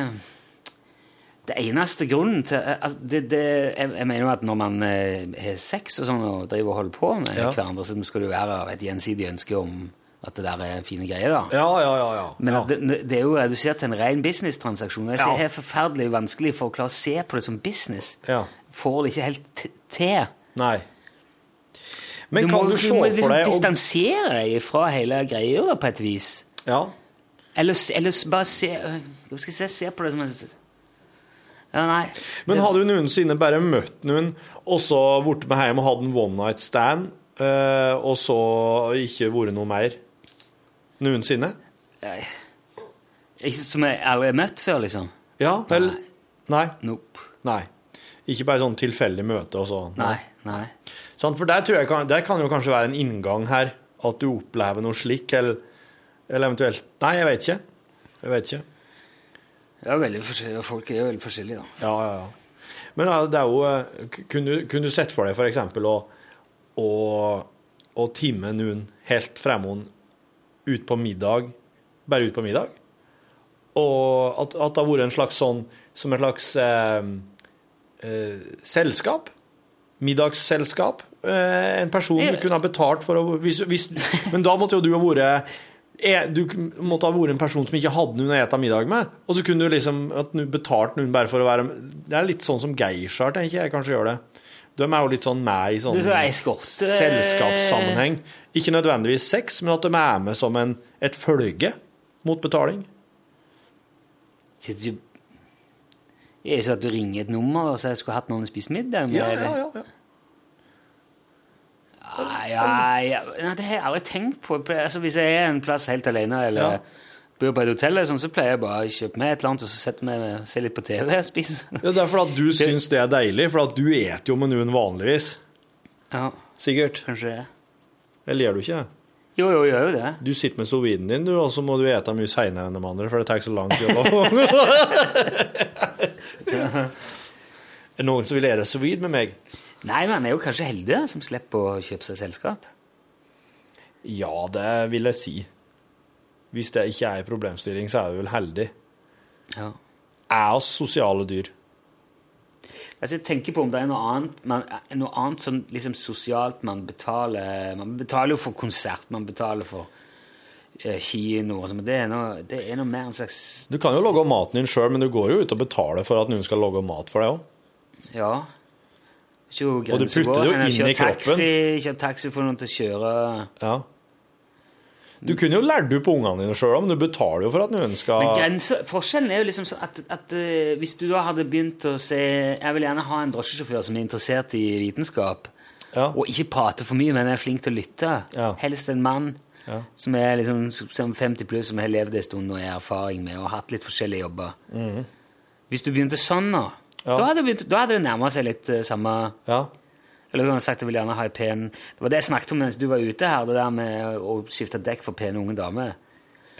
det eneste grunnen til eh, altså, det, det, jeg, jeg mener jo at når man eh, har sex og sånn og driver og holder på med Ja. hverandre, så skal det jo være et gjensidig ønske om at det der er fine greier, da. Ja, ja, ja. ja. Men ja. det, det er jo redusert til en ren businesstransaksjon. Jeg Ja. ser det er forferdelig vanskelig for å klare å se på det som business. Ja. Får det ikke helt til. Nei. Men du kan må, du se må for liksom deg å- distansere deg fra hele greia på et vis. Ja. Eller, eller bare se øh, skal jeg se, Se på det som en Ja, nei. Men hadde du noensinne bare møtt noen, og så blitt med hjem og hatt en one night stand, eh, og så ikke vært noe mer? Noensinne? Nei. Ikke som jeg aldri har møtt før, liksom? Ja, vel Nei. Nope. Nei. Ikke bare sånn tilfeldig møte og så Nei. Nei. Sånn, for der tror jeg kan, der kan jo kanskje være en inngang her, at du opplever noe slik, eller, eller eventuelt Nei, jeg vet ikke. Jeg vet ikke. Det er veldig forskjellige. Folk er jo veldig forskjellige, da. Ja, ja, ja. Men det er jo eh, Kunne kunne du sett for deg eksempel å, å, å time noen helt fremom ut på middag, bare ut på middag? Og at, at det har vært en slags sånn Som et slags eh, eh, selskap? Middagsselskap? Eh, en person du kunne ha betalt for å hvis, hvis, Men da måtte jo du ha vært du måtte ha vært en person som ikke hadde noen å spise middag med. Og så kunne du liksom betalt noen bare for å være Det er litt sånn som geishaer, tenker jeg kanskje gjør det. De er jo litt sånn med i sånn selskapssammenheng. Ikke nødvendigvis sex, men at de er med som en, et følge mot betaling. Er det sånn at du ringer et nummer og sier at du skulle hatt noen å spise middag med? Ja, ja, ja, ja, ja. Ja, ja, det har jeg aldri tenkt på. Altså, hvis jeg er en plass helt alene eller bor på et hotell, eller sånn, så pleier jeg bare å kjøpe meg et eller annet og så sette meg og se litt på TV og spise. Ja, det er fordi at du *laughs* syns det er deilig, for at du et jo menuen vanligvis. Ja, Sikkert. kanskje det. Eller gjør du ikke? Jo, jo, gjør jo det. Du sitter med soviden din, du, og så må du ete mye seinere enn de andre, for det tar ikke så lang tid. å- *laughs* *laughs* Er det noen som vil ete sous med meg? Nei, men han er jo kanskje heldig som slipper å kjøpe seg selskap. Ja, det vil jeg si. Hvis det ikke er en problemstilling, så er du vel heldig. Ja. Er oss sosiale dyr? Altså, jeg tenker på om det er noe annet, man, noe annet sånn liksom sosialt man betaler Man betaler jo for konsert, man betaler for eh, kino og sånn, men det er, noe, det er noe mer en slags Du kan jo lage maten din sjøl, men du går jo ut og betaler for at noen skal lage mat for deg òg. Ja. Og du putter det jo inn i kroppen. Taxi, kjør taxi for noen til å kjøre Ja. Du kunne jo lært opp ungene dine sjøl, men du betaler jo for at noen skal Men grenser, forskjellen er jo liksom sånn at, at eh, hvis du da hadde begynt å se Jeg vil gjerne ha en drosjesjåfør som er interessert i vitenskap, Ja. og ikke prater for mye, men er flink til å lytte. Ja. Helst en mann Ja. som er liksom som 50 pluss, som har levd en stund og har erfaring med og hatt litt forskjellige jobber. Hvis du begynte sånn Mhm. Ja. da, hadde det begynt, da hadde det nærma seg litt uh, samme Ja. Eller du sagt jeg vil gjerne ha en pen Det var det jeg snakket om mens du var ute her, det der med å skifte dekk for pene unge damer.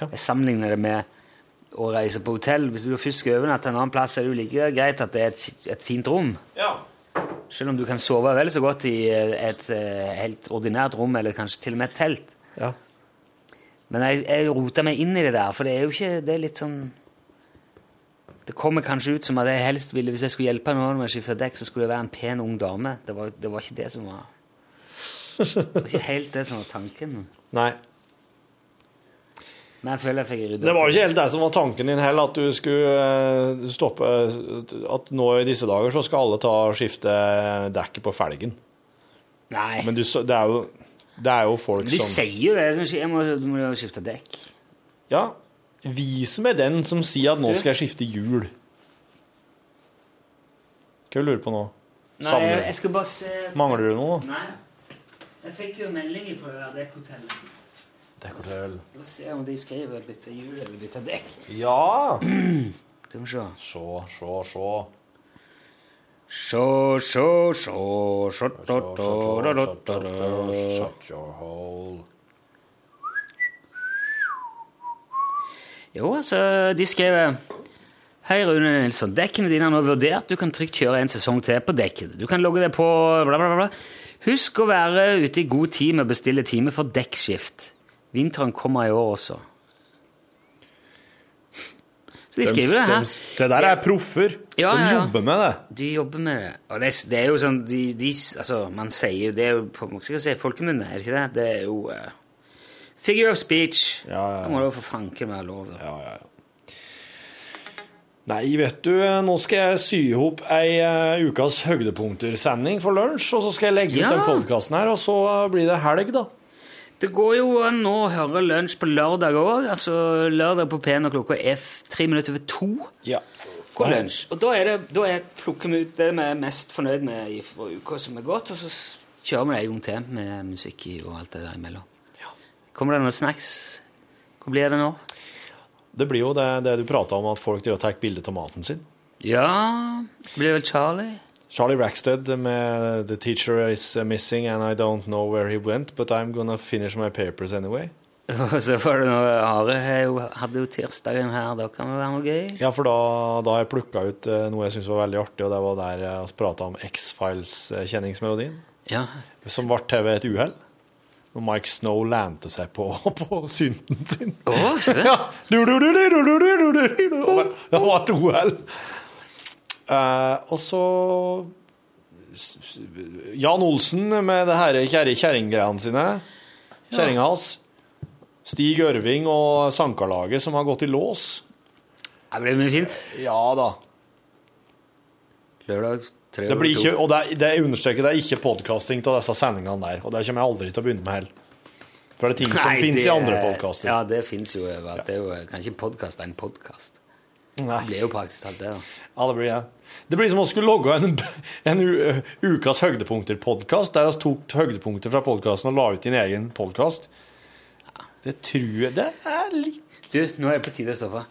Ja. Jeg sammenligner det med å reise på hotell. Hvis du først skal overnatte en annen plass, er det jo like greit at det er et, et fint rom. ja. Selv om du kan sove vel så godt i et, et eh, helt ordinært rom, eller kanskje til og med et telt. ja. Men jeg, jeg rota meg inn i det der, for det er jo ikke Det er litt sånn Det kommer kanskje ut som at jeg helst ville, hvis jeg skulle hjelpe noen med å skifte dekk, så skulle det være en pen, ung dame. Det var, det var ikke det som var Det var ikke helt det som var tanken. Nei. Men jeg føler jeg fikk rydda Det var ikke helt det som var tanken din heller, at du skulle eh, stoppe At nå i disse dager så skal alle ta og skifte dekket på felgen. Nei. Men du, det er jo det er jo folk som Du sier jo det. Som, jeg må, du må skifte dekk. Ja, vis meg den som sier at nå skal jeg skifte hjul. Hva lurer du på nå? Nei, Savner jeg, du? jeg skal bare se Mangler du noe? Nei. Jeg fikk jo melding fra det der dekkhotellet. Dekkhotell. Skal vi se om de skriver 'bytte hjul' eller 'bytte dekk'. Ja! Skal vi se. Sjå, sjå, sjå. Så, så, så, så, da, da, da, da, da, da. Shut your hole. Jo, altså, de skrev Hei, Rune Nilsson. Dekkene dine er nå vurdert. Du kan trygt kjøre en sesong til på dekket. Du kan logge deg på bla, bla, bla. Husk å være ute i god tid med å bestille time for dekkskift. Vinteren kommer i år også. Så de skriver det her. Det der er proffer. Ja, De ja, jobber med det. De jobber med det. Og det, det er jo sånn de, de, Altså, man sier jo Det er jo på si, folkemunne, er det ikke det? Det er jo eh, Figure of speech. Ja, ja, ja. Da må du for fanken være lov. Ja, ja, ja. Nei, vet du, nå skal jeg sy ihop ei uh, ukas høydepunkter-sending for lunsj, og så skal jeg legge ut Ja. den podkasten her, og så eh, blir det helg, da. Det går jo an å høre lunsj på lørdag òg. Altså, lørdag på P1 og klokka er f- tre minutter over to. Ja. Går lunsj. Og da det da er plukker vi ut det vi er mest fornøyd med i uka som er gått, og så kjører vi det en gang til med musikk i og alt det der imellom. Kommer det noen snacks? Hvor blir det nå? Det blir jo det, det du prata om, at folk tar bilde av maten sin. Ja Blir det vel Charlie? Charlie Rackstead med 'The teacher is missing and I don't know where he went, but I'm gonna finish my papers anyway'. *laughs* Og så var det noe Are hadde jo tirsdagen her, da kan det være noe gøy. Ja, for da, da har jeg plukka ut eh, noe jeg syntes var veldig artig, og det var der eh, vi prata om X-Files-kjenningsmelodien, Ja. som ble til ved et uhell og Mike Snow lente seg på, *laughs* på synten sin. Oh, ja. du, du, du, det var et OL! Eh, og så Jan Olsen med det her kjerringgreiene sine. Kjerringa hans. Stig Ørving og Sankarlaget som har gått i lås. Det ble mye fint. Ja da. Lørdag det blir ikke, og det, det understreker, det er ikke podkasting av disse sendingene der. Og det kommer jeg aldri til å begynne med heller. For det er ting som Nei, finnes det- i andre podkaster. Ja, det fins jo overalt. Det er jo kanskje podkast er en podkast. Det blir jo praktisk talt det, da. Ja, det blir det. Det blir som å skulle logge en, *laughs* en u- ukas høydepunkter-podkast, der vi tok høydepunkter fra podkasten og la ut din egen podkast. Det tror jeg Det er litt Du, nå er det på tide å stoppe.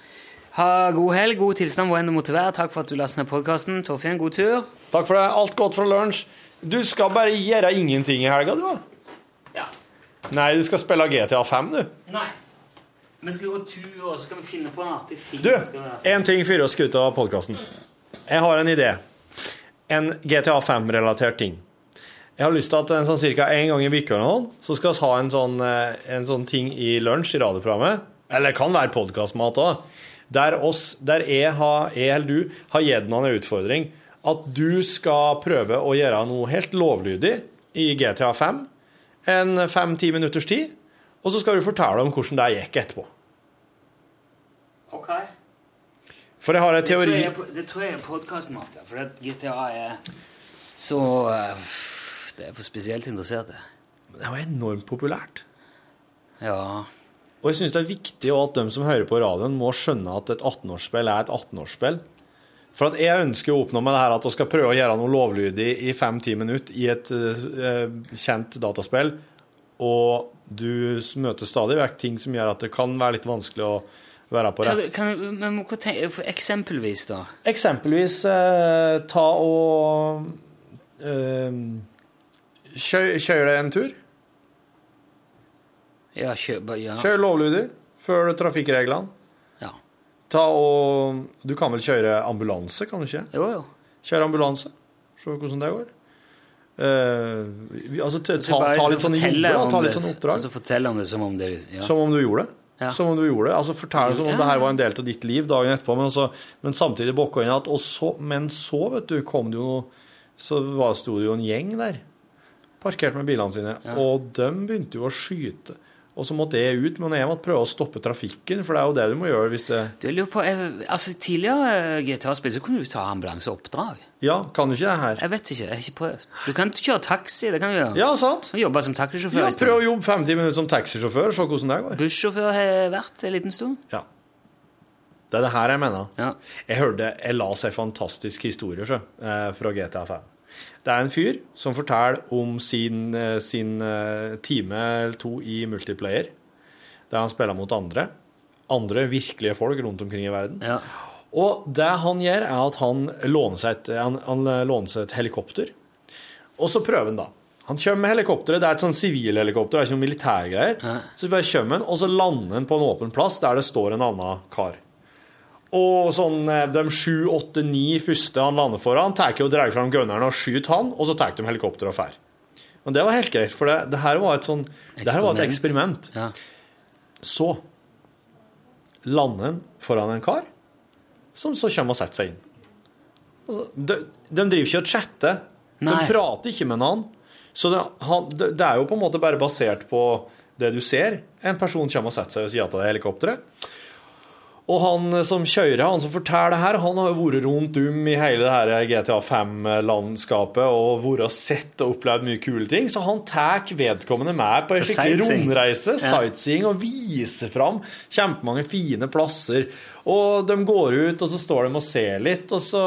Ha god helg, god tilstand hvor enn du måtte være. Takk for at du lastet ned podkasten. Torfinn, god tur. Takk for det. Alt godt fra lunsj. Du skal bare gjøre ingenting i helga, du, da? Ja. Nei, du skal spille GTA 5, du. Nei. Vi skal gå tur, og så skal vi finne på en artig ting. Du, én ting før vi skal ut av podkasten. Jeg har en idé. En GTA 5-relatert ting. Jeg har lyst til at en sånn cirka en gang i uka så skal vi ha en sånn, eh, en sånn ting i lunsj i radioprogrammet. Eller det kan være podkastmat òg. Der, oss, der jeg, har, jeg eller du har gitt noen en utfordring. At du skal prøve å gjøre noe helt lovlydig i GTA 5 en fem-ti minutters tid. Og så skal du fortelle om hvordan det gikk etterpå. Ok. For jeg har en Det tror teori jeg Det tror jeg er podkastmat, ja. For GTA er så eh, Det er for spesielt interesserte. Det var enormt populært. Ja. Og jeg syns det er viktig at de som hører på radioen, må skjønne at et 18-årsspill er et 18-årsspill. For at jeg ønsker å oppnå med det her at vi skal prøve å gjøre noe lovlydig i fem-ti minutter i et uh, kjent dataspill, og du møter stadig vekk ting som gjør at det kan være litt vanskelig å være på rett. kan, men hva tenker, tenke, eksempelvis, da. Eksempelvis uh, ta og uh, kjø- Kjøre deg en tur. Ja, kjø, ja. Kjør lovlydig. Følg trafikkreglene. Ja. Ta og Du kan vel kjøre ambulanse, kan du ikke? Jo, jo. Kjøre ambulanse. Se hvordan det går. Uh, vi- altså, ta, ta, ta litt sånne jobber, da. Ta litt sånne oppdrag. Altså fortell om det som om det ja. Som om du gjorde det. Ja. Som om du gjorde det. Altså Fortell som om Ja. det her var en del av ditt liv dagen etterpå, men, også, men samtidig bokka inn at så, Men så, vet du, kom det jo Så var, sto det jo en gjeng der, parkert med bilene sine, og de begynte jo å skyte. Og så måtte jeg ut, men jeg måtte prøve å stoppe trafikken, for det er jo det du må gjøre hvis det Du, lurer på, jeg, altså Tidligere GTA-spill så kunne du ta ambulanseoppdrag. Ja, kan du ikke det her? Jeg vet ikke, jeg har ikke prøvd. Du kan kjøre taxi, det kan du gjøre. Ja, sant? Jobbe som taxisjåfør. Ja, prøv å jobbe 50 minutter som taxisjåfør, se hvordan det går. Bussjåfør har vært en liten stund. Ja. Det er det her jeg mener. Ja. Jeg hørte, jeg la seg fantastisk historie sjø, eh, fra GTA 5. Det er en fyr som forteller om sin, eh, sin eh, time eller to i multiplayer, der han spiller mot andre. Andre virkelige folk rundt omkring i verden. Ja. Og det han gjør, er at han låner seg et, han, han låner seg et helikopter. Og så prøver han, da. Han kommer med helikopteret. Det er et sånn sivilhelikopter, det er ikke noen militærgreier. Ja. Så bare kommer han, og så lander han på en åpen plass der det står en annen kar. Og sånn, eh, de sju, åtte, ni første han lander foran, tar jo og drar fram gunneren og skyter han, og så tar de helikopteret og drar. Og det var helt greit, for det, det her var et sånn Det her var et eksperiment. Ja. Så lander han foran en kar, som så kommer og setter seg inn. Altså, de, de driver ikke og chatter. De prater ikke med noen. Så det, han, det, er jo på en måte bare basert på det du ser. En person kommer og setter seg ved sida av det helikopteret. Og han som kjører, han som forteller her, han har jo vært rundt om i hele det her GTA 5-landskapet og vært og sett og opplevd mye kule ting, så han tar vedkommende med på en skikkelig rundreise, sightseeing, og viser fram kjempemange fine plasser. Og de går ut, og så står de og ser litt, og så,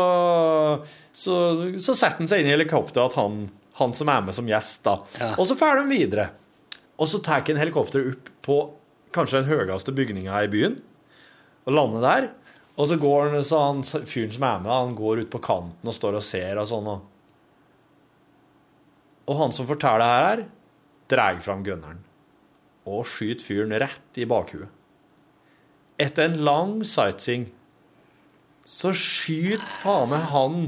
så, så setter han seg inn i helikopteret at han, han som er med som gjest, da. Ja. Og så drar de videre. Og så tar han helikopteret opp på kanskje den høyeste bygninga i byen og lander der. Og så går han, så han fyren som er med, han går ut på kanten og står og ser og sånn. Og, og han som forteller det her, drar fram gunneren og skyter fyren rett i bakhuet. Etter en lang sightseeing så skyter faen meg han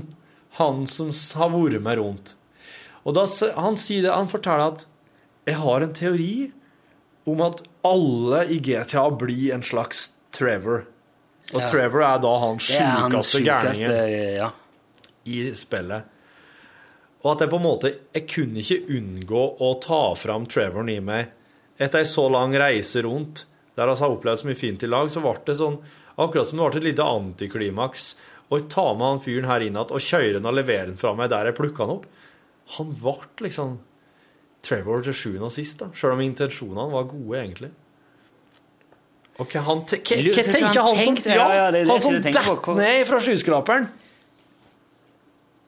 han som har vært med rundt. Og da, han sier det, han forteller at jeg har en teori om at alle i GTA blir en slags Trevor. Og Ja. Trevor er da han sjukeste sjukeste gærningen ja. i spillet. Og at jeg på en måte Jeg kunne ikke unngå å ta fram Trevoren i meg. Etter ei så lang reise rundt, der vi har opplevd så mye fint i lag, så ble det sånn Akkurat som det ble et lite antiklimaks. Å ta med han fyren her inn igjen og kjøre han og levere han fra meg der jeg plukka han opp. Han ble liksom Trevor til sjuende og sist, da. Sjøl om intensjonene var gode, egentlig. Te- Hva hva tenker han han som ja, ja, det det Han som jeg detter ned fra skyskraperen?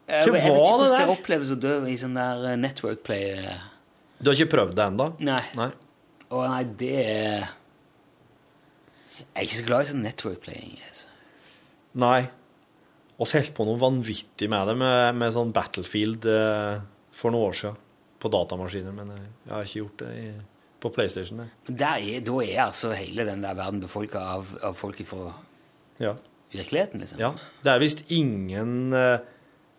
Jeg, Hva vet ikke hvordan der? det oppleves å dø i sånn der eh, network play. eh. Du har ikke prøvd det ennå? Nei. Nei. Å nei, det er Jeg er ikke så glad i sånn network playing. Altså. Nei. Vi holdt på noe vanvittig med det, med, med sånn Battlefield eh, for noen år siden. På datamaskiner, men jeg, jeg har ikke gjort det i, på PlayStation. Der er, da er altså hele den der verden befolka av, av folk fra Ja. virkeligheten, liksom. ja. Det er visst ingen eh,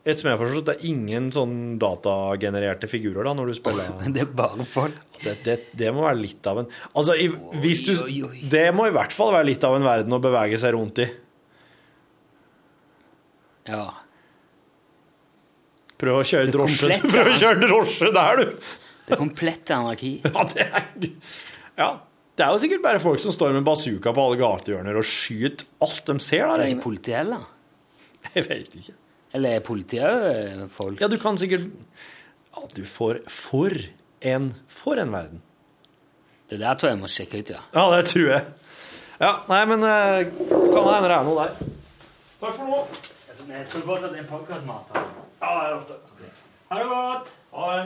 Et som jeg har forstått, det er ingen sånn datagenererte figurer da, når du spiller *laughs* Det er bare folk. Det, det, det må være litt av en Altså, i, hvis du. Det må i hvert fall være litt av en verden å bevege seg rundt i. Ja. Prøv å kjøre drosje *laughs* Prøv å kjøre drosje der, du! Det er komplett anarki. *laughs* Ja, det er Ja. Det er jo sikkert bare folk som står med bazooka på alle gatehjørner og skyter alt de ser Er det ikke politiet politi heller? Jeg vet ikke. Eller er politiet òg folk? Ja, du kan sikkert Ja, du får For en For en verden. Det der tror jeg jeg må sjekke ut, ja. Ja, det tror jeg. Ja, nei, men Kan det kan hende det er noe der. Takk for nå. Jeg tror fortsatt det er podkastmat. Ja, det er ofte. Ha det godt! Ha det.